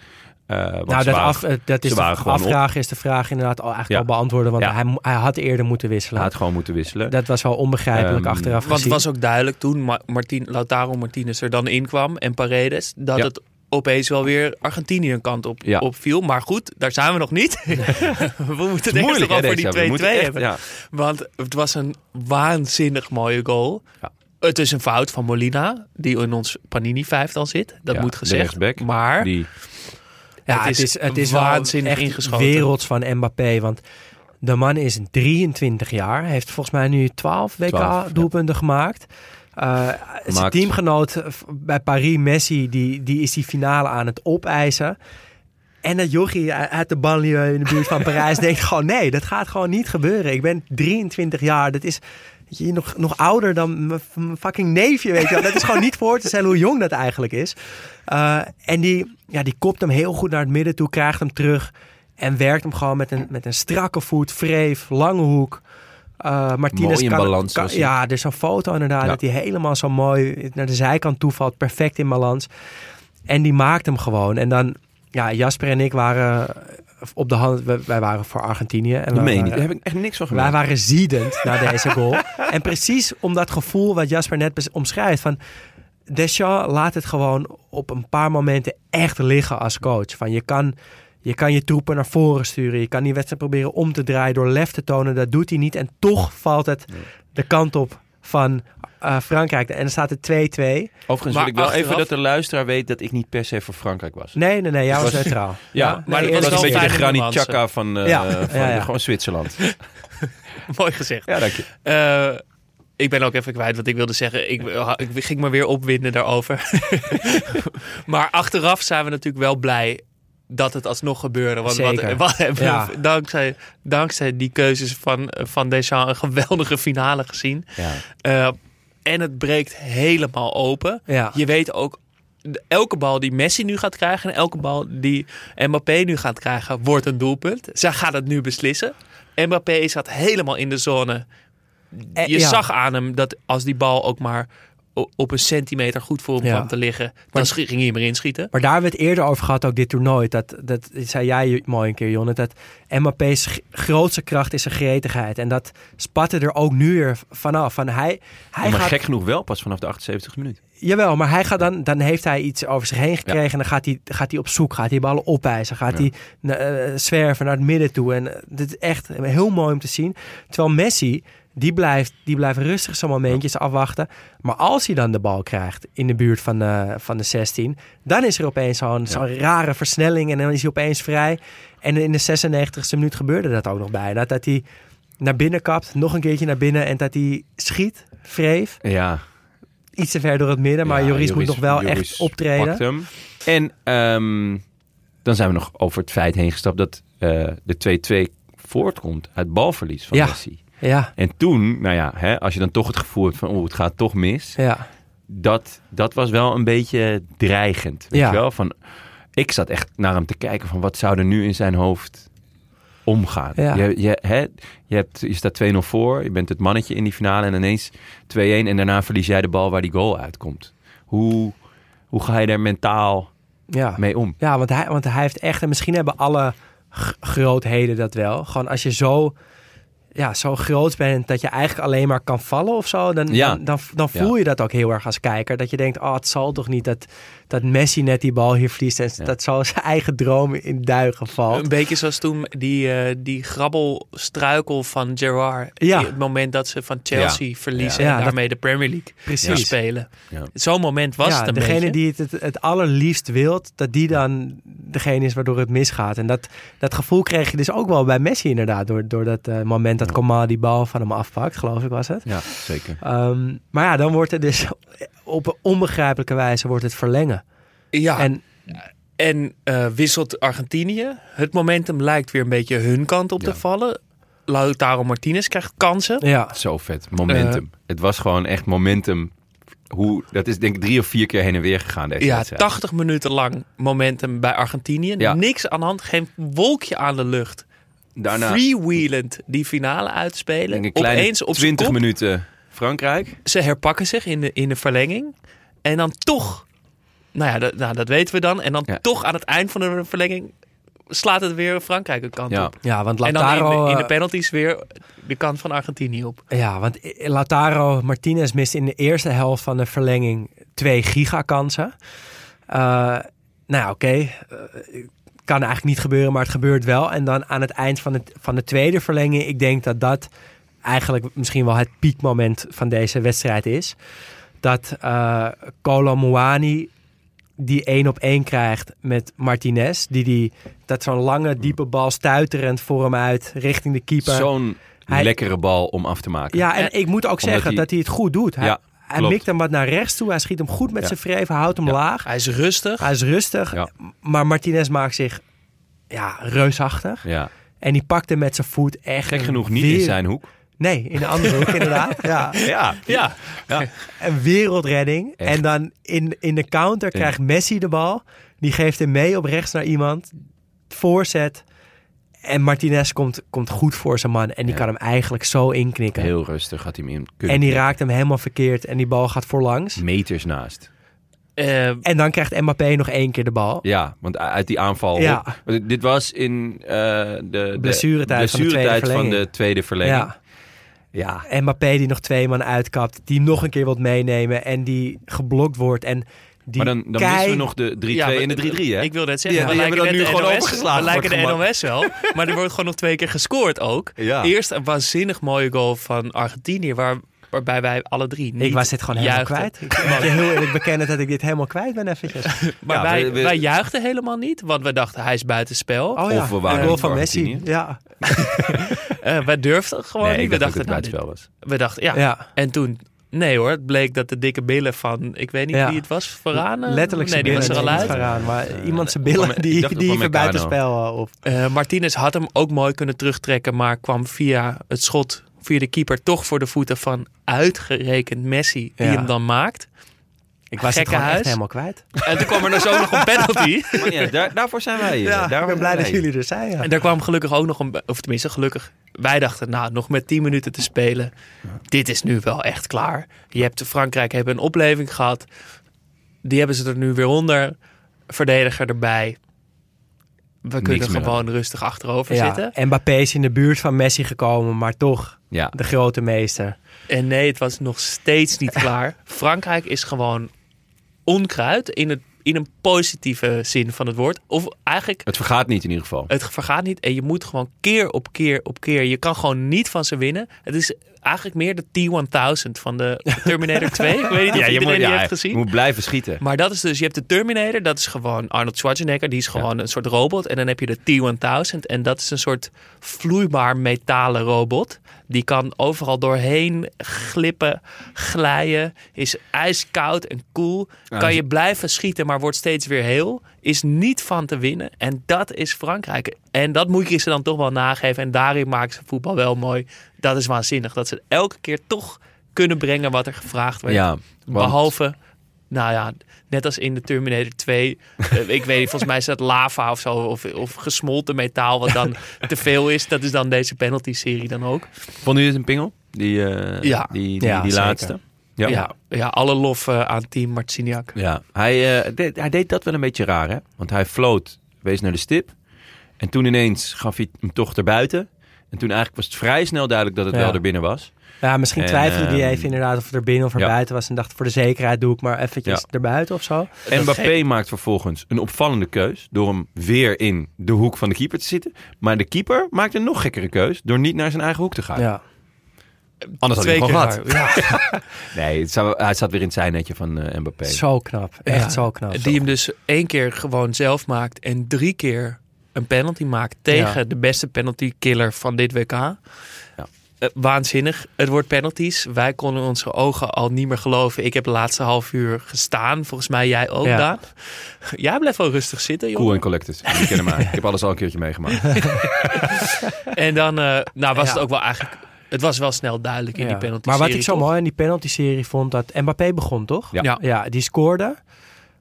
Eh, Nou, ze dat, waren- af, eh, dat is ze de op. afvragen is de vraag inderdaad al eigenlijk Ja. al beantwoorden. Want Ja. hij, hij had eerder moeten Hij wisselen. had gewoon moeten wisselen. Dat was wel onbegrijpelijk Ehm, achteraf Want het was ook duidelijk toen Ma- Martin, Lautaro Martinez er dan inkwam en Paredes, dat Ja. het opeens wel weer Argentinië een kant op, Ja. opviel. Maar goed, daar zijn we nog niet. we moeten is eerst wel voor die 2-2 moeten echt- hebben. ja. Want het was een waanzinnig mooie goal. Ja. Het is een fout van Molina, die in ons Panini-vijftal zit. Dat Ja, moet gezegd. Maar Die, Ja, Het het is het is wel waanzinnig ingeschoten. werelds van Mbappé. Want de man is 23 jaar. Heeft volgens mij nu 12 12, ja. WK-doelpunten gemaakt. Eh, zijn teamgenoot eh, bij Paris, Messi, die, die is die finale aan het opeisen. En dat jochie uit de banlieue in de buurt van Parijs denkt gewoon... nee, dat gaat gewoon niet gebeuren. Ik ben 23 jaar. Dat is weet je, nog, nog ouder dan mijn fucking neefje, weet je. Dat is gewoon niet voor te stellen hoe jong dat eigenlijk is. Eh, en die, ja, die kopt hem heel goed naar het midden toe, krijgt hem terug... en werkt hem gewoon met een, met een strakke voet, vreef, lange hoek... Eh Martinez Mooi in kan, balans kan- ja, er is zo'n foto inderdaad Ja. dat hij helemaal zo mooi naar de zijkant toevalt, perfect in balans. En die maakt hem gewoon. En dan, ja, Jasper en ik waren op de hand, wij, wij waren voor Argentinië. En dat wij meen Daar heb ik echt niks van wij gemerkt. waren ziedend na deze goal. En precies om dat gevoel wat Jasper net omschrijft. Van Deschamps laat het gewoon op een paar momenten echt liggen als coach. Van je kan, je kan je troepen naar voren sturen. Je kan die wedstrijd proberen om te draaien door lef te tonen. Dat doet hij niet. En toch valt het de kant op van eh, Frankrijk. En dan staat het 2-2. Overigens Maar wil ik wel achteraf- even dat de luisteraar weet dat ik niet per se voor Frankrijk was. Nee, nee, nee. Jij was was- neutraal. Ja, nee, maar dat eerlijk dat was een wel beetje de Granit. Xhaka van, eh, Ja, van ja, ja. gewoon Zwitserland. mooi gezegd. Ja, dank je. Eh, ik ben ook even kwijt wat ik wilde zeggen. Ik, ik ging me weer opwinden daarover. maar achteraf zijn we natuurlijk wel blij dat het alsnog gebeurde. Want wat, Zeker. wat hebben Ja. we dankzij, dankzij die keuzes van, van Deschamps een geweldige finale gezien. Ja. Eh, en het breekt helemaal open. Ja. Je weet ook, elke bal die Messi nu gaat krijgen... en elke bal die Mbappé nu gaat krijgen, wordt een doelpunt. Zij gaat het nu beslissen. Mbappé zat helemaal in de zone. Eh, Je zag aan hem dat als die bal ook maar op een centimeter goed voor hem Ja. kwam te liggen... dan schi- ging hij hem erin schieten. Maar daar hebben we het eerder over gehad, ook dit toernooi. Dat, dat zei jij mooi een keer, Jonne. Dat Mbappé's g- grootste kracht is zijn gretigheid. En dat spatte er ook nu weer vanaf. Van hij, hij maar gaat, gek genoeg wel pas vanaf de 78 minuut. Jawel, maar hij gaat dan, dan heeft hij iets over zich heen gekregen. En dan gaat hij, gaat hij op zoek, gaat hij ballen opeisen. Gaat Ja. hij eh, zwerven naar het midden toe. En eh, dit is echt heel mooi om te zien. Terwijl Messi, die blijft, die blijft rustig zo'n momentjes afwachten. Maar als hij dan de bal krijgt in de buurt van de, van de 16... dan is er opeens zo'n zo'n rare versnelling en dan is hij opeens vrij. En in de 96e minuut gebeurde dat ook nog bijna. Dat hij naar binnen kapt, nog een keertje naar binnen... en dat hij schiet, wreef Ja. iets te ver door het midden. Maar Ja, Joris, moet nog wel Joris echt optreden. En ehm, dan zijn we nog over het feit heen gestapt dat eh, de 2-2 voortkomt uit balverlies van Ja. Messi. Ja, En toen, nou ja, hè, als je dan toch het gevoel hebt van, oh, het gaat toch mis. ja. Dat, dat was wel een beetje dreigend. Weet Ja. je wel? Van, ik zat echt naar hem te kijken van, wat zou er nu in zijn hoofd omgaan? Ja. Je, je, hè, je, hebt, je staat 2-0 voor, je bent het mannetje in die finale en ineens 2-1 en daarna verlies jij de bal waar die goal uitkomt. Hoe, hoe ga je daar mentaal ja. mee om? Ja, want hij, want hij heeft echt... En misschien hebben alle grootheden dat wel. Gewoon als je zo, ja, zo groot bent dat je eigenlijk alleen maar kan vallen of zo... dan, Ja. dan, dan, dan voel je dat ook heel erg als kijker. Dat je denkt, oh, het zal toch niet dat, dat Messi net die bal hier verliest... en Ja. dat zo zijn eigen droom in duigen valt. Een beetje zoals toen die, eh, die grabbelstruikel van Gerrard. Ja. Die- Het moment dat ze van Chelsea verliezen Ja, en dat- daarmee de Premier League Precies. spelen. Ja. Zo'n moment was ja, het een degene beetje. die het, het, het allerliefst wilt, dat die dan degene is waardoor het misgaat. En dat, dat gevoel kreeg je dus ook wel bij Messi inderdaad. Door, door dat eh, moment dat Coman die bal van hem afpakt, geloof ik was het. Ja, zeker. Ehm, maar ja, dan wordt het dus op een onbegrijpelijke wijze wordt het verlengen. Ja, en, En eh, wisselt Argentinië. Het momentum lijkt weer een beetje hun kant op Ja. te vallen. Lautaro Martinez krijgt kansen. ja, Zo vet. Momentum. Eh. het was gewoon echt momentum. Hoe, dat is denk ik drie of vier keer heen en weer gegaan deze Ja, wedstrijd. 80 minuten lang momentum bij Argentinië. Ja. Niks aan de hand, geen wolkje aan de lucht. Daarna Freewheelend die finale uitspelen. Opeens op zijn 20 kop. minuten Frankrijk. Ze herpakken zich in de, in de verlenging. En dan toch Nou ja, dat, nou, dat weten we dan. En dan Ja. toch aan het eind van de verlenging slaat het weer Frankrijk een kant Ja. op. Ja, want En dan in de, in de eh, penalties weer de kant van Argentinië op. Ja, want Lautaro Martinez mist in de eerste helft van de verlenging twee gigakansen. Eh nou ja, oké. eh, kan eigenlijk niet gebeuren, maar het gebeurt wel. En dan aan het eind van, het, van de tweede verlenging, ik denk dat dat eigenlijk misschien wel het piekmoment van deze wedstrijd is. Dat eh Kolo Muani die één op één krijgt met Martinez. Die, die dat zo'n lange, diepe bal stuiterend voor hem uit richting de keeper. Zo'n Hij- lekkere bal om af te maken. Ja, en ik moet ook zeggen hij- dat hij het goed doet. Hij, Ja, hij klopt. mikt hem wat naar rechts toe. Hij schiet hem goed met Ja. zijn vreven, houdt hem Ja. laag. Hij is rustig. Hij is rustig. Ja. Maar Martinez maakt zich ja, reusachtig. Ja. En die pakt hem met zijn voet echt... Gek genoeg niet in zijn hoek. Nee, in de andere hoek inderdaad. Ja. Ja. Ja, Een wereldredding. Echt. En dan in, in de counter Ja. krijgt Messi de bal. Die geeft hem mee op rechts naar iemand. Voorzet. En Martinez komt, komt goed voor zijn man. En die Ja. kan hem eigenlijk zo inknikken. Heel rustig had hij hem in kunnen en die raakt hem helemaal verkeerd. En die bal gaat voorlangs. Meters naast. Eh, En dan krijgt Mbappé nog één keer de bal. Ja, want uit die aanval... Ja. op- dit was in eh, de, de Blessuretijd van de tweede blessuretijd van verlenging. de tweede verlenging. Ja. Ja. Mbappé die nog twee man uitkapt. Die nog een keer wilt meenemen. En die geblokt wordt. En die Maar dan, dan kei- missen we nog de 3-2 ja, en de 3-3, hè? Ik wil net zeggen, Die- we hebben dan de nu gewoon NOS, overgeslagen We lijken de het NOS wel, maar er wordt gewoon nog twee keer gescoord ook. Ja. Eerst een waanzinnig mooie goal van Argentinië, waar, waarbij wij alle drie niet Ik was dit gewoon helemaal juichten. kwijt. Ik moet je heel eerlijk bekennen dat ik dit helemaal kwijt ben eventjes. Maar Ja, wij, we- we- wij juichten helemaal niet, want we dachten hij is buitenspel. Oh ja, Of we waren in van Messi. Ja. Eh, wij durfden gewoon nee, niet. ik We dacht dat dachten, het nou, buitenspel was. we dachten, ja. ja. En toen, nee hoor, het bleek dat de dikke billen van, ik weet niet Ja. wie het was, Varane? Letterlijk Nee, die was er al uit. Varaan, maar iemand zijn billen die, die van even buitenspel uh, op. Eh, Martinez had hem ook mooi kunnen terugtrekken, maar kwam via het schot, via de keeper, toch voor de voeten van uitgerekend Messi, die Ja. hem dan maakt. Ik was het gewoon echt huis. helemaal kwijt. En toen kwam er dus ook nog een penalty. Maar ja, daar, daarvoor zijn wij hier. Ja, Daar ik ben blij dat jullie er zijn. Ja. En daar kwam gelukkig ook nog een, of tenminste gelukkig, wij dachten, nou, nog met 10 minuten te spelen, dit is nu wel echt klaar. Je hebt Frankrijk hebben een opleving gehad, die hebben ze er nu weer onder, verdediger erbij. We kunnen gewoon rustig achterover Ja, zitten. Mbappé is in de buurt van Messi gekomen, maar toch Ja. de grote meester. En nee, het was nog steeds niet klaar. Frankrijk is gewoon onkruid in, het, in een positieve zin van het woord. Of eigenlijk, Het vergaat niet in ieder geval. het vergaat niet. En je moet gewoon keer op keer op keer. Je kan gewoon niet van ze winnen. Het is eigenlijk meer de T-1000 van de Terminator 2. Ik weet niet of ja, je iedereen moet, die ja, heeft gezien. je moet blijven schieten. Maar dat is dus, je hebt de Terminator, dat is gewoon Arnold Schwarzenegger, die is gewoon een soort robot. En dan heb je de T-1000 en dat is een soort vloeibaar metalen robot. Die kan overal doorheen glippen, glijden, is ijskoud en koel. Ja, kan dus- je blijven schieten, maar wordt steeds weer heel. Is niet van te winnen. En dat is Frankrijk. En dat moet je ze dan toch wel nageven. En daarin maken ze voetbal wel mooi. Dat is waanzinnig. Dat ze elke keer toch kunnen brengen wat er gevraagd werd. Ja, want- Behalve, nou ja, net als in de Terminator 2. eh, ik weet niet, volgens mij is dat lava of zo. Of, of gesmolten metaal wat dan te veel is. Dat is dan deze penalty-serie dan ook. Vonden jullie het een pingel? Die, eh, Ja. die, die, Ja, laatste? Ja, ja, alle lof eh, aan team Marciniak. Ja, hij, deed, hij deed dat wel een beetje raar, hè? Want hij floot, wees naar de stip. En toen ineens gaf hij hem toch erbuiten. En toen eigenlijk was het vrij snel duidelijk dat het Ja. wel er binnen was. Ja, misschien En, twijfelde hij ehm, even inderdaad of het er binnen of er ja. buiten was. En dacht voor de zekerheid doe ik maar eventjes Ja. erbuiten of zo. En Mbappé maakt vervolgens een opvallende keus door hem weer in de hoek van de keeper te zitten. Maar de keeper maakt een nog gekkere keus door niet naar zijn eigen hoek te gaan. Ja. Anders had hij gewoon gehad. Ja. Nee, het zou- hij zat weer in het zijnetje van eh, Mbappé. Zo knap. Echt Ja. zo knap. Die hem dus één keer gewoon zelf maakt en drie keer een penalty maakt tegen Ja. de beste penalty killer van dit WK. Eh, waanzinnig. Het wordt penalties. Wij konden onze ogen al niet meer geloven. Ik heb de laatste half uur gestaan. Volgens mij jij ook, Ja. Daan. Jij blijft wel rustig zitten, joh. Cool en collected. Ik heb alles al een keertje meegemaakt. En dan eh, nou, was Ja. het ook wel eigenlijk... Het was wel snel duidelijk in Ja. die penalty Maar wat ik zo mooi in die penalty-serie vond, dat Mbappé begon, toch? Ja. Ja. Ja, die scoorde.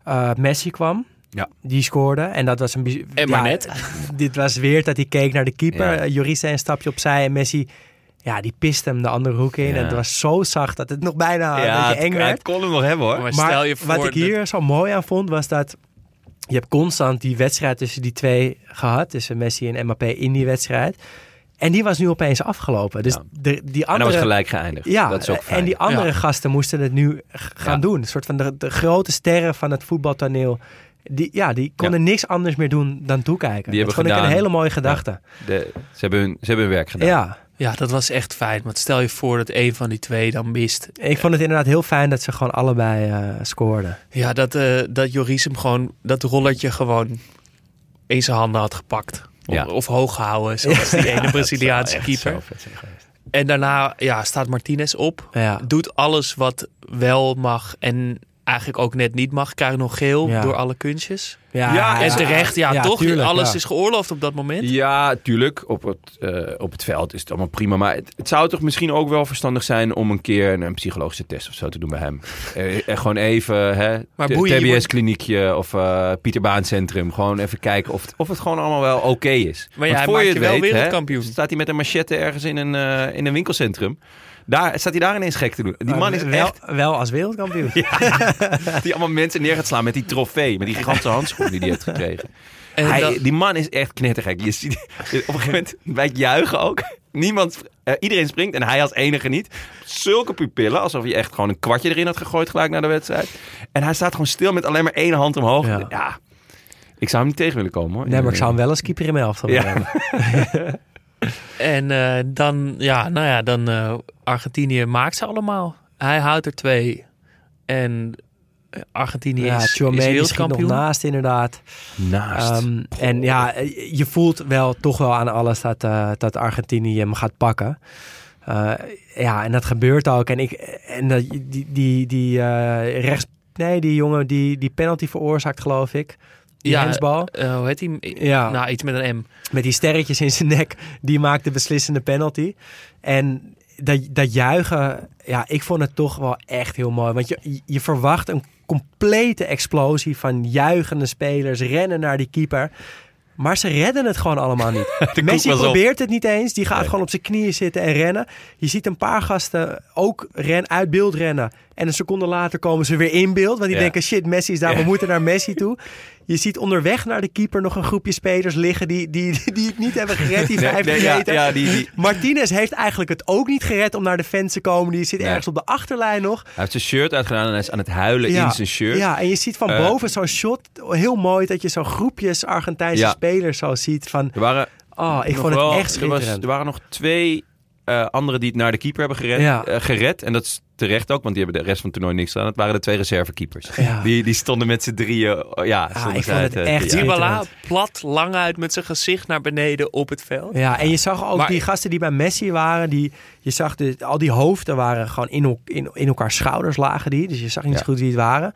Eh, Messi kwam. Ja. Die scoorde. En dat was een... En maar net. Dit was weer dat hij keek naar de keeper. Ja. Ja. Joris zei een stapje opzij en Messi Ja, die piste hem de andere hoek in. Ja. En het was zo zacht dat het nog bijna een het, beetje eng het werd. kon hem nog hebben hoor. Maar, Maar stel je voor... wat ik hier zo mooi aan vond, was dat je hebt constant die wedstrijd tussen die twee gehad. Tussen Messi en Mbappé in die wedstrijd. En die was nu opeens afgelopen. Dus Ja. de, die en dat andere... was gelijk geëindigd. Ja, dat is ook fijn. en die andere Ja. gasten moesten het nu gaan Ja. doen. Een soort van de, de grote sterren van het voetbaltoneel. Die, ja, die konden niks anders meer doen dan toekijken. Die dat hebben vond ik een hele mooie gedachte. De- ze, hebben hun, ze hebben hun werk gedaan. Ja, Ja, dat was echt fijn. Want stel je voor dat een van die twee dan mist. ik vond het inderdaad heel fijn dat ze gewoon allebei eh, scoorden. Ja, dat, eh, dat Joris hem gewoon dat rollertje gewoon in zijn handen had gepakt. Of, Ja. of hoog gehouden, zoals die ene Braziliaanse keeper. En daarna ja, staat Martinez op. Doet alles wat wel mag en eigenlijk ook net niet mag. Krijgt nog geel Ja. door alle kunstjes. Ja, en terecht, ja, toch? tuurlijk, alles ja. is geoorloofd op dat moment. Ja, tuurlijk. Op het, eh, op het veld is het allemaal prima. Maar het, het zou toch misschien ook wel verstandig zijn om een keer een, een psychologische test of zo te doen bij hem. Eh, eh, gewoon even, hè, TBS-kliniekje of eh Pieter Baan Centrum. Gewoon even kijken of het, of het gewoon allemaal wel oké is. Maar ja, voor maakt je je het wel weet, hè, wereldkampioen. staat hij met een machette ergens in een, eh, in een winkelcentrum. Daar staat hij daar ineens gek te doen. Die man is wel, echt wel als wereldkampioen. die allemaal mensen neer gaat slaan met die trofee, met die gigantische handschoen die hij heeft gekregen. En Hij, dat- die man is echt knettergek. Je ziet, op een gegeven moment het juichen ook. Niemand, eh, iedereen springt en hij als enige niet. Zulke pupillen, alsof hij echt gewoon een kwartje erin had gegooid gelijk na de wedstrijd. En hij staat gewoon stil met alleen maar één hand omhoog. Ja. Ja, ik zou hem niet tegen willen komen hoor. Nee, maar ik zou hem wel als keeper in mijn elftal willen Ja. hebben. En eh, dan, ja, nou ja, dan eh, Argentinië maakt ze allemaal. Hij houdt er twee. En eh, Argentinië Ja, is, is nog naast inderdaad. Naast. Ehm, en ja, je voelt wel toch wel aan alles dat, dat Argentinië hem gaat pakken. Eh, ja, en dat gebeurt ook. En, ik, en dat, die, die, die eh, rechts... Nee, die jongen die die penalty veroorzaakt, geloof ik. Die Ja, hensbal. Eh, hoe heet hij? Ja. Nou, iets met een M. Met die sterretjes in zijn nek. Die maakt de beslissende penalty. En dat, dat juichen, ja, ik vond het toch wel echt heel mooi. Want je, je verwacht een complete explosie van juichende spelers, rennen naar die keeper. Maar ze redden het gewoon allemaal niet. Messi was op. probeert het niet eens. Die gaat Nee. gewoon op zijn knieën zitten en rennen. Je ziet een paar gasten ook ren, uit beeld rennen. En een seconde later komen ze weer in beeld. Want die Ja. denken, shit, Messi is daar. We moeten naar Messi toe. Je ziet onderweg naar de keeper nog een groepje spelers liggen... die, die, die het niet hebben gered, die Nee, 50 nee, ja, die, die, Martinez heeft eigenlijk het ook niet gered om naar de fans te komen. Die zit Nee. ergens op de achterlijn nog. hij heeft zijn shirt uitgedaan en hij is aan het huilen in zijn shirt. Ja, en je ziet van Eh, boven zo'n shot. Heel mooi dat je zo'n groepjes Argentijnse spelers zo ziet. Van, Er waren oh, ik vond wel- het echt er, was, schitterend. er waren nog twee eh, anderen die het naar de keeper hebben gered, Ja. eh, gered. En dat is terecht ook, want die hebben de rest van het toernooi niks gedaan. Het waren de twee reservekeepers. Ja. Die, die stonden met z'n drieën. oh, Ja, stonden ik vond het eh, echt. Dybala plat, lang uit met zijn gezicht naar beneden op het veld. Ja, en je zag ook Maar- die gasten die bij Messi waren, die, je zag de, al die hoofden waren gewoon in, in, in elkaar schouders lagen die. Dus je zag niet Ja. zo goed wie het waren.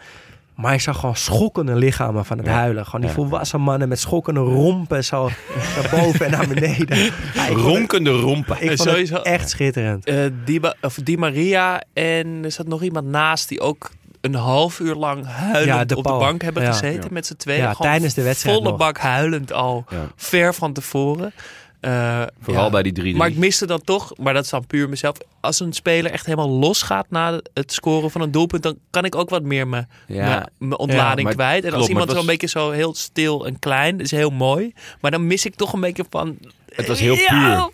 Maar je zag gewoon schokkende lichamen van het Ja. huilen. Gewoon die Ja. volwassen mannen met schokkende rompen zo naar boven en naar beneden. Ja, Ronkende rompen. Ik vond Sowieso. het echt schitterend. Eh, Di, Ba- of Di Maria en er zat nog iemand naast die ook een half uur lang huilend Ja, de op de bank hebben Ja. gezeten Ja. met z'n tweeën. Ja, tijdens de wedstrijd Volle nog. bak huilend al, Ja. ver van tevoren. Eh, Vooral ja. bij die drie. Maar ik miste dan toch, maar dat is dan puur mezelf. Als een speler echt helemaal losgaat na het scoren van een doelpunt, dan kan ik ook wat meer Ja. mijn ontlading kwijt. En klopt, als iemand was- zo'n beetje zo heel stil en klein, is heel mooi. Maar dan mis ik toch een beetje van. Het was heel puur.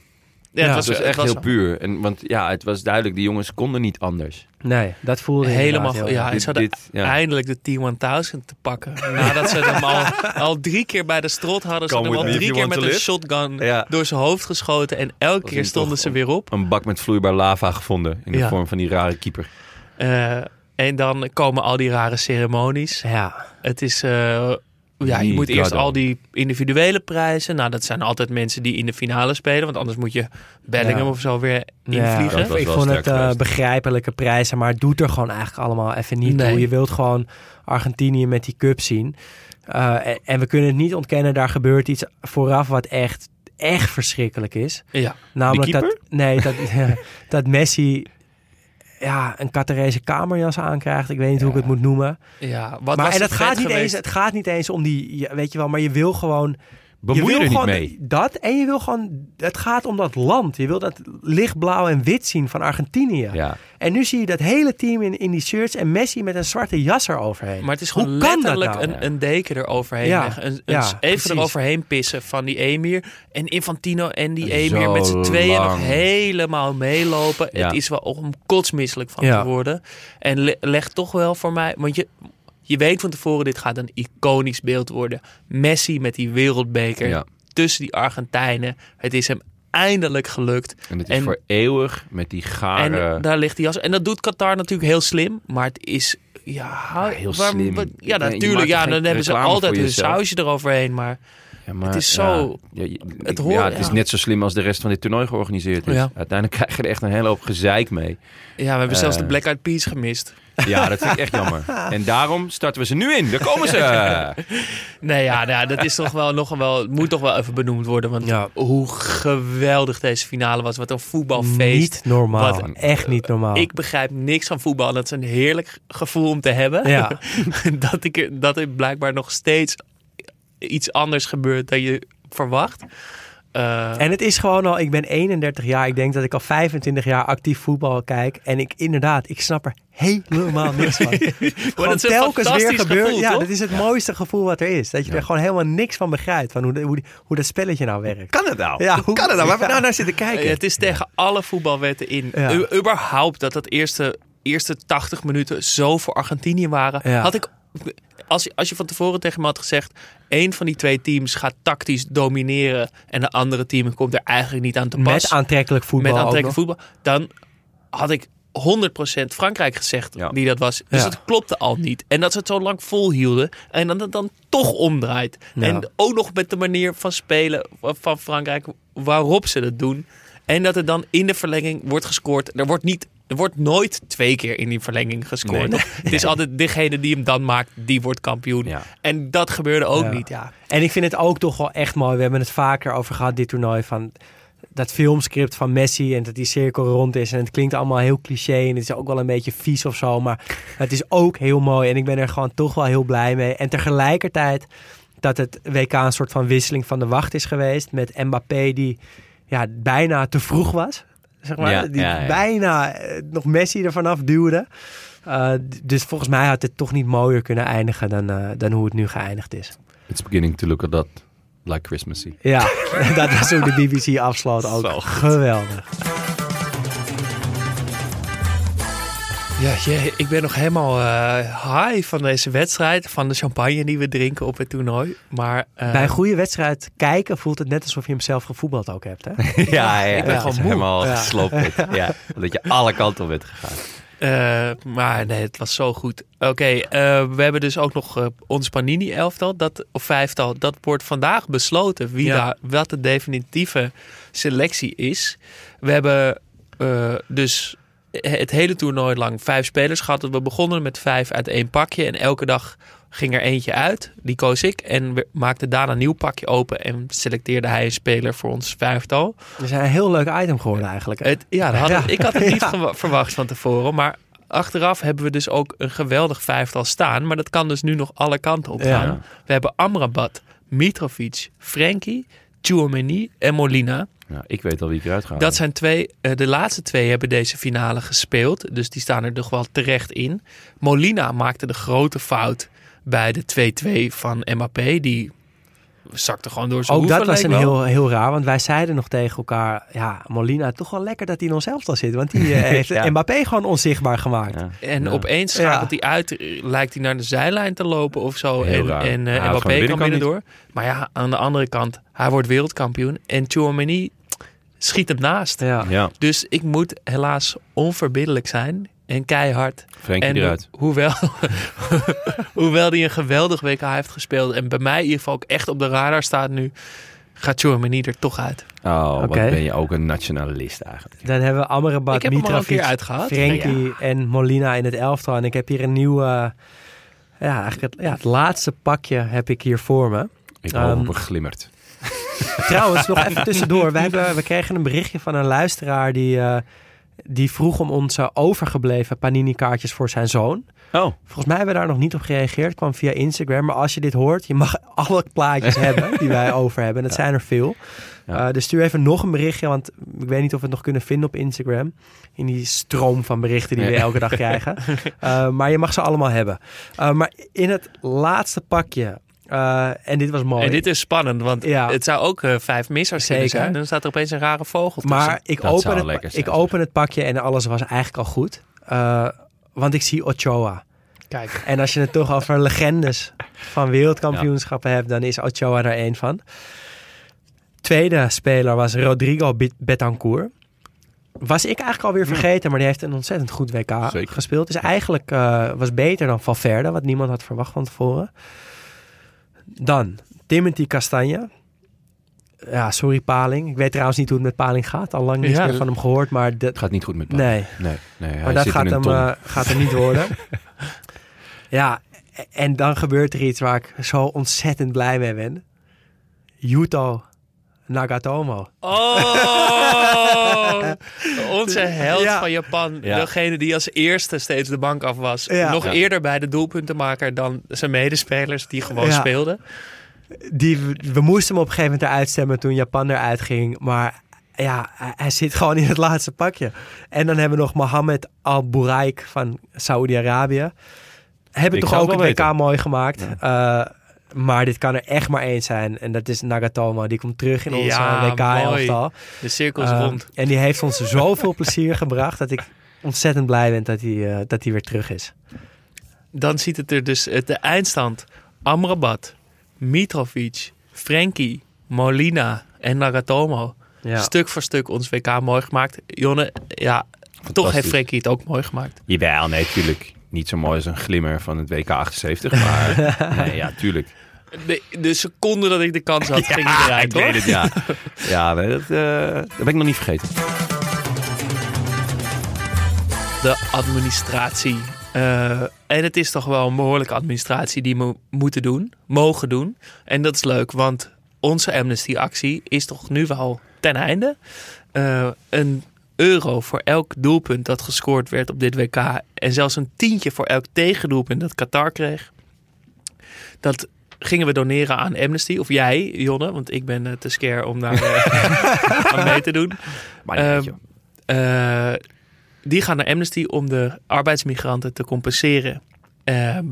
Ja, Ja, het was, echt het was heel puur. En, want ja, het was duidelijk, die jongens konden niet anders. Nee, dat voelde Helemaal, heel ja, Dit- ze hadden dit, ja. eindelijk de T1000 te pakken. Nadat ze hem al, al drie keer bij de strot hadden, ze Come hem al drie keer met een shotgun Ja. door zijn hoofd geschoten. En elke Was keer stonden ze weer op. Een bak met vloeibaar lava gevonden. In de Ja. vorm van die rare keeper. Eh, en dan komen al die rare ceremonies. Ja, Het is... eh, ja, je moet eerst al die individuele prijzen. Nou, dat zijn altijd mensen die in de finale spelen. Want anders moet je Bellingham Ja. of zo weer Ja, invliegen. was ik vond het eh, begrijpelijke prijzen, maar het doet er gewoon eigenlijk allemaal even niet Nee. toe. Je wilt gewoon Argentinië met die cup zien. Eh, en, en we kunnen het niet ontkennen, daar gebeurt iets vooraf wat echt, echt verschrikkelijk is. Ja. Namelijk Die dat, nee, dat, dat Messi ja, een Catarese kamerjas aankrijgt. Ik weet niet hoe ik het moet noemen. ja wat maar was en het dat gaat niet eens, het gaat niet eens om die, weet je wel, maar je wil gewoon Bemoei wil er niet gewoon mee. dat en je wil gewoon, het gaat om dat land. Je wil dat lichtblauw en wit zien van Argentinië. Ja. En nu zie je dat hele team in, in die shirts en Messi met een zwarte jas eroverheen. Maar het is Hoe gewoon kan dat letterlijk nou? een, een deken eroverheen Ja, leggen. Een, een, ja, even precies. eroverheen pissen van die emir. En Infantino en die Zo emir met z'n tweeën nog helemaal meelopen. Ja. Het is wel om kotsmisselijk van Ja. te worden. En le- leg toch wel voor mij... Want je, je weet van tevoren, dit gaat een iconisch beeld worden. Messi met die wereldbeker Ja. tussen die Argentijnen. Het is hem eindelijk gelukt. En het is En- voor eeuwig met die En gare... daar ligt die jas. En dat doet Qatar natuurlijk heel slim. Maar het is. Ja, heel waar- slim. ja, natuurlijk. Ja, dan hebben ze altijd jezelf. sausje eroverheen. Maar Ja, maar, het is zo- Ja, je- het ik- hoort- ja, het is net zo slim als de rest van dit toernooi georganiseerd is. Uiteindelijk krijg je er echt een hele hoop gezeik mee. ja, we hebben zelfs Eh. de Black Eyed Peas gemist. Ja, dat vind ik echt jammer. En daarom starten we ze nu in. Daar komen ze. Nee, ja, nou ja, dat is toch wel nog wel. Moet toch wel even benoemd worden. Want Ja. hoe geweldig deze finale was. Wat een voetbalfeest. Niet normaal. Wat- Echt niet normaal. Ik begrijp niks van voetbal. Dat is een heerlijk gevoel om te hebben. Ja. dat, ik, dat er blijkbaar nog steeds iets anders gebeurt dan je verwacht. Eh, En het is gewoon al, ik ben 31 jaar. Ik denk dat ik al 25 jaar actief voetbal kijk. En ik inderdaad, ik snap er helemaal niks van. Gewoon een telkens weer fantastisch gebeurt. gevoel, ja, toch? dat is het mooiste gevoel wat er is. Dat je er gewoon helemaal niks van begrijpt. Van hoe, de- hoe, hoe dat spelletje nou werkt. Kan het nou? Ja, Hoe hoe- kan het nou? Waar we nou naar zitten kijken? Het is tegen alle voetbalwetten in. Ja. U- überhaupt dat dat eerste, eerste 80 minuten zo voor Argentinië waren. Ja. Had ik, als, je- als je van tevoren tegen me had gezegd... één van die twee teams gaat tactisch domineren... en de andere team komt er eigenlijk niet aan te pas... Met aantrekkelijk voetbal. met ook aantrekkelijk nog. voetbal... dan had ik 100% Frankrijk gezegd Ja. die dat was. Dus Ja. het klopte al niet. En dat ze het zo lang volhielden en dan het dan toch omdraait. Ja. En ook nog met de manier van spelen van Frankrijk waarop ze dat doen. En dat er dan in de verlenging wordt gescoord. Er wordt, niet, er wordt nooit twee keer in die verlenging gescoord. Nee. Het is altijd degene die hem dan maakt, die wordt kampioen. Ja. En dat gebeurde ook Ja. niet. Ja. En ik vind het ook toch wel echt mooi. We hebben het vaker over gehad, dit toernooi. Van dat filmscript van Messi en dat die cirkel rond is. En het klinkt allemaal heel cliché en het is ook wel een beetje vies of zo. Maar het is ook heel mooi en ik ben er gewoon toch wel heel blij mee. En tegelijkertijd dat het WK een soort van wisseling van de wacht is geweest. Met Mbappé die ja, bijna te vroeg was. Zeg maar. Ja, die ja, ja. bijna eh, nog Messi er vanaf duwde. Uh, d- dus volgens mij had het toch niet mooier kunnen eindigen dan, eh, dan hoe het nu geëindigd is. It's beginning to look a lot like Christmassy. Ja, dat is hoe de BBC afsloot ook. Geweldig. Ja, jee, ik ben nog helemaal eh, high van deze wedstrijd. Van de champagne die we drinken op het toernooi. Maar eh, Bij een goede wedstrijd kijken voelt het net alsof je hem zelf gevoetbald ook hebt. Hè? Ja, ja. Ik ben gewoon helemaal Ja. gesloopt. Ja, dat je alle kanten op bent gegaan. Eh, maar nee, het was zo goed. Oké, eh, we hebben dus ook nog ons Panini-elftal, dat, of vijftal. Dat wordt vandaag besloten wie Ja. daar, wat de definitieve selectie is. We hebben eh, dus het hele toernooi lang vijf spelers gehad. We begonnen met vijf uit één pakje. En elke dag ging er eentje uit. Die koos ik. En we maakten daarna een nieuw pakje open. En selecteerde hij een speler voor ons vijftal. Het is een heel leuk item geworden eigenlijk. Het, ja, dat had ik- had het niet Ja. verwacht van tevoren. Maar achteraf hebben we dus ook een geweldig vijftal staan. Maar dat kan dus nu nog alle kanten op gaan. Ja. We hebben Amrabat, Mitrovic, Frenkie, Tchouameni en Molina. Ja, ik weet al wie ik eruit ga. Dat zijn twee, eh, de laatste twee hebben deze finale gespeeld. Dus die staan er toch wel terecht in. Molina maakte de grote fout bij de 2-2 van Mbappé. Die zakte gewoon door zijn Ook dat was een wel. heel, heel raar, want wij zeiden nog tegen elkaar... Ja, Molina, toch wel lekker dat hij in ons elftal zit. Want die eh, heeft Ja. Mbappé gewoon onzichtbaar gemaakt. Ja. En Ja. opeens schakelt hij uit, lijkt hij naar de zijlijn te lopen of zo. Heel en en eh, houdt Mbappé kan binnendoor. Maar ja, aan de andere kant, hij wordt wereldkampioen. En Chouameni schiet hem naast. Ja. Ja, Dus ik moet helaas onverbiddelijk zijn en keihard. Frenkie en eruit. hoewel, hoewel hij een geweldig WK heeft gespeeld en bij mij in ieder geval ook echt op de radar staat nu, gaat Chouameni er toch uit. Oh, wat Oké. ben je ook een nationalist eigenlijk. Dan hebben we Amrabat, Ik heb Mitrovic. Frenkie en Molina in het elftal. En ik heb hier een nieuw... ja, eigenlijk het, ja, het laatste pakje heb ik hier voor me. Ik Ehm, hoop op een glimmert. Trouwens, nog even tussendoor. We, hebben, we kregen een berichtje van een luisteraar die, eh, Die vroeg om onze overgebleven Panini-kaartjes voor zijn zoon. Oh, Volgens mij hebben we daar nog niet op gereageerd. Kwam via Instagram. Maar als je dit hoort, je mag alle plaatjes hebben die wij over hebben. Dat zijn er veel. Ja. Eh, dus stuur even nog een berichtje. Want ik weet niet of we het nog kunnen vinden op Instagram. In die stroom van berichten die we elke dag krijgen. Eh, maar je mag ze allemaal hebben. Eh, maar in het laatste pakje. Eh, en dit was mooi. En dit is spannend, want Ja. het zou ook eh, vijf missers Zeker. zijn. Dan staat er opeens een rare vogel tussen. Maar ik Dat open, het, zijn, ik open het pakje en alles was eigenlijk al goed. Eh, want ik zie Ochoa. Kijk, En als je het toch over legendes van wereldkampioenschappen hebt, dan is Ochoa er één van. Tweede speler was Rodrigo Betancourt. Was ik eigenlijk alweer vergeten, maar die heeft een ontzettend goed WK Zeker. gespeeld. Dus eigenlijk eh, was beter dan Valverde, wat niemand had verwacht van tevoren. Dan Timothy Castagne. Ja, sorry Paling. Ik weet trouwens niet hoe het met Paling gaat. Al lang niets Ja. meer van hem gehoord, maar dat, het gaat niet goed met Paul. nee. Nee, nee hij Maar dat zit gaat in een hem, ton. eh, gaat hem niet worden. ja, en dan gebeurt er iets waar ik zo ontzettend blij mee ben. Yuto Nagatomo. Oh, onze held Ja. van Japan. Ja. Degene die als eerste steeds de bank af was. Ja. Nog Ja. eerder bij de doelpuntenmaker dan zijn medespelers die gewoon Ja. speelden. Die, we moesten hem op een gegeven moment eruit stemmen toen Japan eruit ging. Maar ja, hij, zit gewoon in het laatste pakje. En dan hebben we nog Mohammed Al-Bouraik van Saoedi-Arabië. Hebben Ik toch ook het wel WK mooi gemaakt. Eh, maar dit kan er echt maar één zijn. En dat is Nagatomo. Die komt terug in onze Ja, mooi. WK-elftal. De cirkel is Uh, rond. En die heeft ons zoveel plezier gebracht dat ik ontzettend blij ben dat hij, eh, dat hij weer terug is. Dan ziet het er dus eh, de eindstand. Amrabat, Mitrovic, Frenkie, Molina en Nagatomo. Ja. Stuk voor stuk ons WK mooi gemaakt. Jonne, ja, toch heeft. Frenkie het ook mooi gemaakt. Jawel, nee, tuurlijk. Niet zo mooi als een glimmer van het WK 78, maar nee, ja, tuurlijk. De, de seconde dat ik de kans had, ging hij eruit, ik hoor. het, ja. Ja, nee, dat, dat ben ik nog niet vergeten. de administratie. Eh, en het is toch wel een behoorlijke administratie die we moeten doen, mogen doen. En dat is leuk, want onze Amnesty-actie is toch nu wel ten einde. Eh, een euro voor elk doelpunt dat gescoord werd op dit WK. En zelfs een tientje voor elk tegendoelpunt dat Qatar kreeg. Dat gingen we doneren aan Amnesty. Of jij, Jonne, want ik ben eh, te scare om daar eh, aan mee te doen. Maar niet, Ehm. Eh, die gaan naar Amnesty om de arbeidsmigranten te compenseren. Ehm,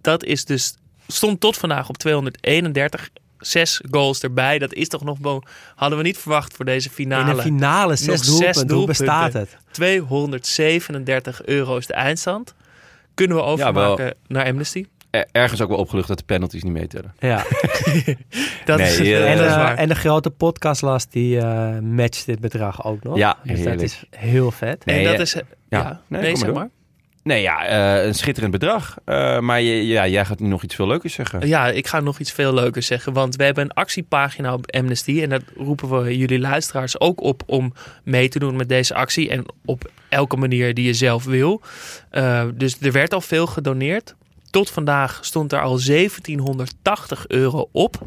dat is dus, stond tot vandaag op 231. Zes goals erbij. Dat is toch nog. bo- Hadden we niet verwacht voor deze In finale. de finale zes Nog zes doelpunten. Hoe doelpunten. bestaat het? 237 euro is de eindstand. Kunnen we overmaken naar Amnesty? Er- Ergens ook wel opgelucht dat de penalties niet meetellen. Ja. Dat Nee, is, eh, en, dat is waar. en de grote podcastlast die eh, matcht dit bedrag ook nog. Ja, dus dat heerlijk. is heel vet. Nee, en dat eh, is. Ja, ja. nee, zeg maar maar. Nee, ja, eh, een schitterend bedrag. Eh, maar je, ja, jij gaat nu nog iets veel leukers zeggen. Ja, ik ga nog iets veel leukers zeggen. Want we hebben een actiepagina op Amnesty. En daar roepen we jullie luisteraars ook op om mee te doen met deze actie. En op elke manier die je zelf wil. Eh, dus er werd al veel gedoneerd. Tot vandaag stond er al 1780 euro op.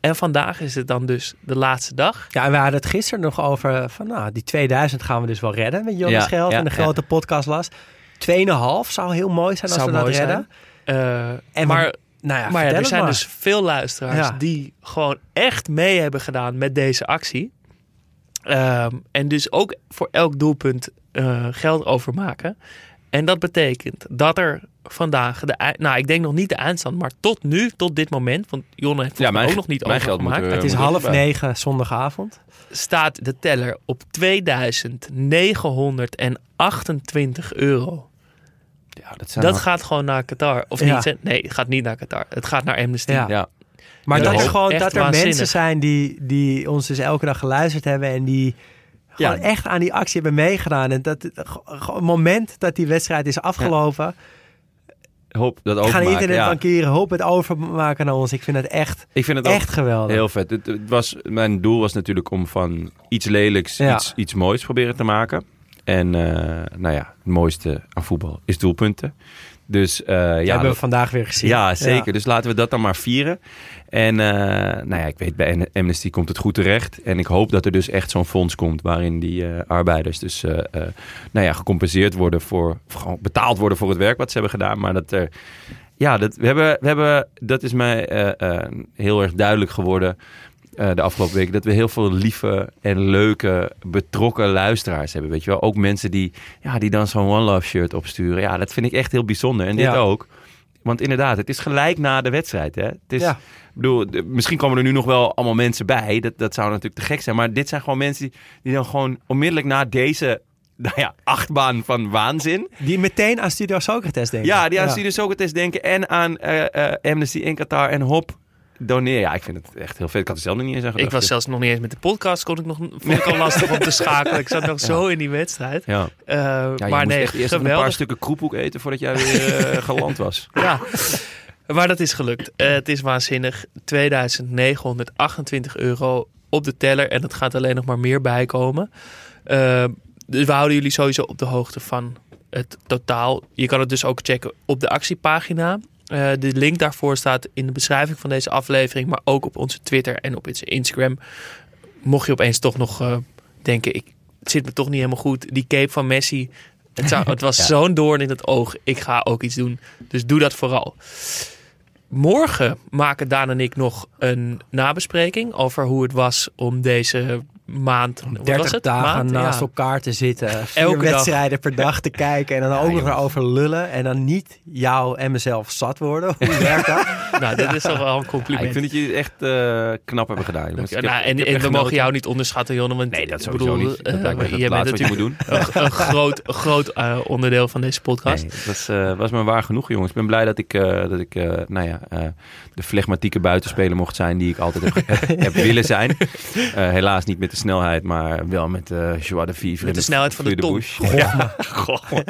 En vandaag is het dan dus de laatste dag. Ja, en we hadden het gisteren nog over van nou, die 2000 gaan we dus wel redden met Jonas Ja, Geld ja, en de grote podcastlast. 2,5 zou heel mooi zijn als Zou we dat redden. Eh, En maar we- Nou ja, maar ja, er zijn maar. dus veel luisteraars Ja. die gewoon echt mee hebben gedaan met deze actie. Ehm, en dus ook voor elk doelpunt eh, geld overmaken. En dat betekent dat er vandaag, de, nou ik denk nog niet de eindstand, maar tot nu, tot dit moment, want Jonne heeft Ja, mijn- ook nog niet mijn geld overgemaakt, we- Het is half negen zondagavond. staat de teller op 2928 euro. Ja, dat zijn Dat gaat gewoon naar Qatar. Of Ja. niet? Nee, het gaat niet naar Qatar. Het gaat naar Amnesty. Ja. Ja. Maar dat, dat er is gewoon dat er waanzinnig. mensen zijn die, die ons dus elke dag geluisterd hebben en die gewoon Ja. echt aan die actie hebben meegedaan. En dat het moment dat die wedstrijd is afgelopen, Hoop dat gaan internet ja. bankieren, hoop het overmaken naar ons. Ik vind het echt, Ik vind het echt geweldig. heel vet. Het, het was, mijn doel was natuurlijk om van iets lelijks Ja. iets, iets moois proberen te maken. En eh, nou ja, het mooiste aan voetbal is doelpunten. Dus eh, ja, Ja, hebben we vandaag weer gezien. ja, zeker. Dus laten we dat dan maar vieren. En eh, nou ja, ik weet, bij Amnesty komt het goed terecht. En ik hoop dat er dus echt zo'n fonds komt waarin die eh, arbeiders dus nou ja, gecompenseerd worden voor, of gewoon betaald worden voor het werk wat ze hebben gedaan. Maar dat er, ja, dat, we hebben, we hebben, dat is mij heel erg duidelijk geworden eh, de afgelopen weken. Dat we heel veel lieve en leuke, betrokken luisteraars hebben. Weet je wel, ook mensen die, ja, die dan zo'n One Love shirt opsturen. Ja, dat vind ik echt heel bijzonder. En dit Ja. ook. Want inderdaad, het is gelijk na de wedstrijd. Hè? Het is, Ja. bedoel, misschien komen er nu nog wel allemaal mensen bij. Dat, dat zou natuurlijk te gek zijn. Maar dit zijn gewoon mensen die, die dan gewoon onmiddellijk na deze nou ja, achtbaan van waanzin. Die meteen aan Studio Socrates denken. Ja, die aan Studio Socrates denken. En aan eh, Amnesty in Qatar en Hop doneren. Ja, ik vind het echt heel vet. Ik had er zelf nog niet eens aan Ik was zelfs nog niet eens met de podcast. Kon ik nog, vond ik al lastig om te schakelen. Ik zat nog zo in die wedstrijd. Ja. Ja, je maar moest nee, echt eerst een paar stukken kroephoek eten voordat jij weer eh, geland was. Ja, maar dat is gelukt. Eh, het is waanzinnig. 2928 euro op de teller. En het gaat alleen nog maar meer bijkomen. Dus we houden jullie sowieso op de hoogte van het totaal. Je kan het dus ook checken op de actiepagina. Eh, de link daarvoor staat in de beschrijving van deze aflevering. Maar ook op onze Twitter en op onze Instagram. Mocht je opeens toch nog eh, denken... Ik, het zit me toch niet helemaal goed. Die cape van Messi... Het, zou, het was zo'n doorn in het oog. Ik ga ook iets doen. Dus doe dat vooral. Morgen maken Daan en ik nog een nabespreking over hoe het was om deze maand, wat was 30 het? dagen Maand? naast Ja. elkaar te zitten. Vier Elke dag. wedstrijden per dag te kijken. En dan ook nog erover lullen. En dan niet jou en mezelf zat worden. Hoe werkt dat? Nou, dat is toch wel een Ja, compliment. ik vind dat jullie het echt eh, knap hebben gedaan. heb- nou, en heb en echt we mogen jou niet onderschatten, Jonne. Want Nee, dat ik sowieso bedoel, niet. Dat lijkt me het je bent laatste wat je natuurlijk moet doen. een, een groot, groot eh, onderdeel van deze podcast. Nee, het was, eh, was me waar genoeg, jongens. Ik ben blij dat ik, eh, dat ik eh, nou ja, eh, de flegmatieke buitenspeler mocht zijn die ik altijd heb, heb, willen zijn. Eh, helaas niet met de snelheid, maar wel met eh joie de vivre. Met de snelheid van de. Bush. Ja, goh.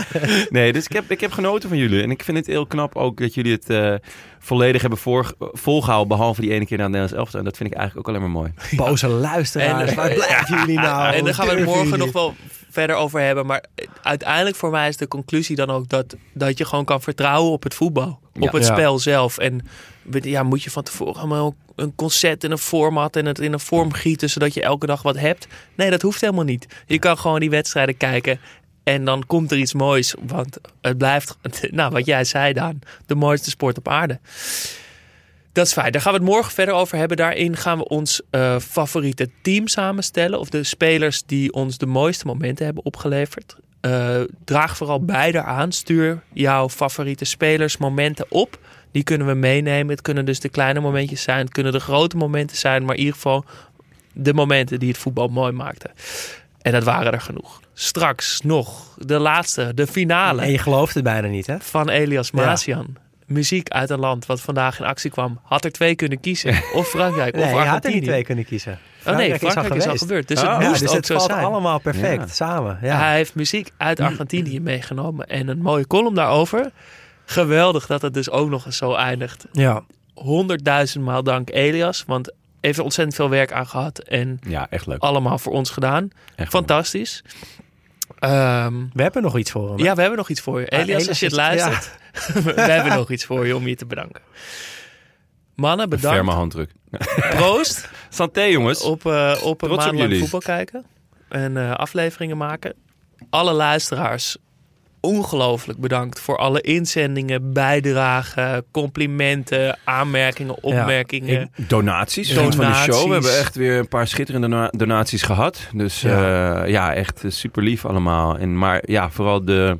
Nee, dus ik heb, ik heb genoten van jullie. En ik vind het heel knap ook dat jullie het eh, volledig hebben voor, volgehouden. Behalve die ene keer naar het Nederlands elftal. En dat vind ik eigenlijk ook alleen maar mooi. Boze luisteraars. En- waar blijven jullie nou? en daar gaan we het morgen nog wel verder over hebben. Maar uiteindelijk voor mij is de conclusie dan ook dat, dat je gewoon kan vertrouwen op het voetbal. Ja. Op het Ja. spel zelf. En ja, moet je van tevoren allemaal een concept en een format en het in een vorm gieten zodat je elke dag wat hebt. Nee, dat hoeft helemaal niet. Je kan gewoon die wedstrijden kijken en dan komt er iets moois. Want het blijft, nou wat jij zei Daan, de mooiste sport op aarde. Dat is fijn. Daar gaan we het morgen verder over hebben. Daarin gaan we ons eh, favoriete team samenstellen. Of de spelers die ons de mooiste momenten hebben opgeleverd. Eh, draag vooral beide aan. Stuur jouw favoriete spelers momenten op. Die kunnen we meenemen. Het kunnen dus de kleine momentjes zijn. Het kunnen de grote momenten zijn. Maar in ieder geval de momenten die het voetbal mooi maakten. En dat waren er genoeg. Straks nog de laatste, de finale En je gelooft het bijna niet, hè? van Elias Masian. Muziek uit een land wat vandaag in actie kwam. Had er twee kunnen kiezen. Of Frankrijk Nee, of je had er Argentinië. niet twee kunnen kiezen. Oh nee, is al Frankrijk is al, gebeurd. Dus Oh. het Ja, moest dus ook het zo valt zijn. allemaal perfect Ja. samen. Ja. Hij heeft muziek uit Argentinië meegenomen. En een mooie column daarover. Geweldig dat het dus ook nog eens zo eindigt. ja. Honderdduizend maal dank Elias. Want heeft er ontzettend veel werk aan gehad. En Ja, echt leuk. allemaal voor ons gedaan. Echt Fantastisch. Ehm, We hebben nog iets voor hem. ja, we hebben nog iets voor je. Ah, Elias, als je het is- luistert. we hebben nog iets voor je om je te bedanken. Mannen, Een ferme bedankt. handdruk. Proost. Santé, jongens. op, eh, op een op maand lang voetbal kijken. En eh, afleveringen maken. Alle luisteraars, ongelooflijk bedankt voor alle inzendingen, bijdragen, complimenten, aanmerkingen, opmerkingen. Donaties. Vriend van de show. We Donaties. hebben echt weer een paar schitterende dona- donaties gehad. Dus ja, ja echt super lief allemaal. En, maar ja, vooral de,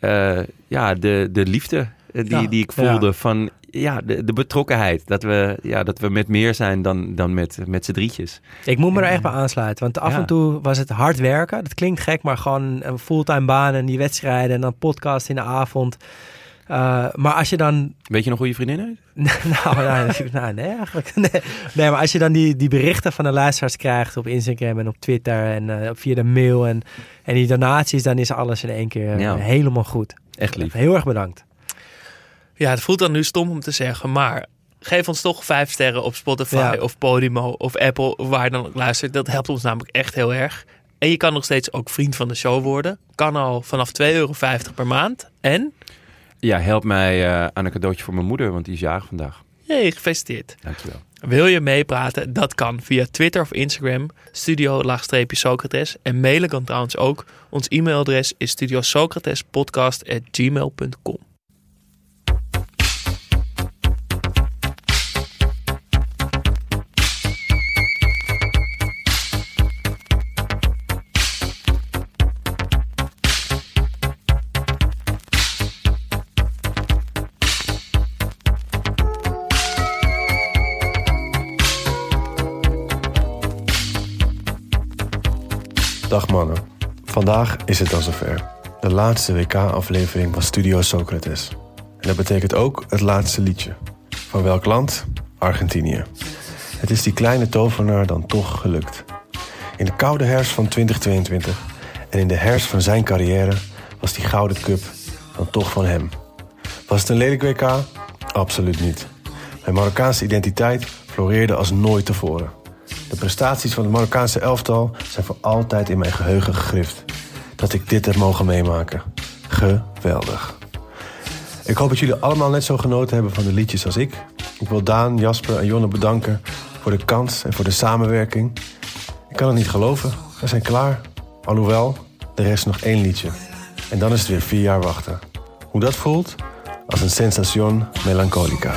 eh, ja, de, de liefde eh, die, Ja. die ik voelde van ja, de, de betrokkenheid. Dat we, ja, dat we met meer zijn dan, dan met, met z'n drietjes. Ik moet me er echt bij aansluiten. Want af Ja. en toe was het hard werken. Dat klinkt gek, maar gewoon een fulltime baan en die wedstrijden en dan podcast in de avond. Eh, maar als je dan Weet je nog hoe je vriendin heet? nou, nou, nou, nee, eigenlijk. Nee. nee, maar als je dan die, die berichten van de luisteraars krijgt op Instagram en op Twitter en eh, via de mail en, en die donaties, dan is alles in één keer eh, Ja. helemaal goed. Echt lief. Heel erg bedankt. Ja, het voelt dan nu stom om te zeggen, maar geef ons toch vijf sterren op Spotify Ja. of Podimo of Apple, waar je dan ook luistert. Dat helpt ons namelijk echt heel erg. En je kan nog steeds ook vriend van de show worden. Kan al vanaf 2,50 euro per maand. En Ja, help mij eh, aan een cadeautje voor mijn moeder, want die is jarig vandaag. Hey, gefeliciteerd. Dankjewel. Wil je meepraten? Dat kan via Twitter of Instagram, studio-socrates. En mailen kan trouwens ook. Ons e-mailadres is studiosocratespodcast.gmail.com. Vandaag is het dan zover. De laatste WK-aflevering van Studio Socrates. En dat betekent ook het laatste liedje. Van welk land? Argentinië. Het is die kleine tovenaar dan toch gelukt. In de koude herfst van 2022 en in de herfst van zijn carrière was die gouden cup dan toch van hem. Was het een lelijk WK? Absoluut niet. Mijn Marokkaanse identiteit floreerde als nooit tevoren. De prestaties van het Marokkaanse elftal zijn voor altijd in mijn geheugen gegrift. Dat ik dit heb mogen meemaken. Geweldig. Ik hoop dat jullie allemaal net zo genoten hebben van de liedjes als ik. Ik wil Daan, Jasper en Jonne bedanken voor de kans en voor de samenwerking. Ik kan het niet geloven. We zijn klaar. Alhoewel, er rest nog één liedje. En dan is het weer vier jaar wachten. Hoe dat voelt? Als een sensación melancólica.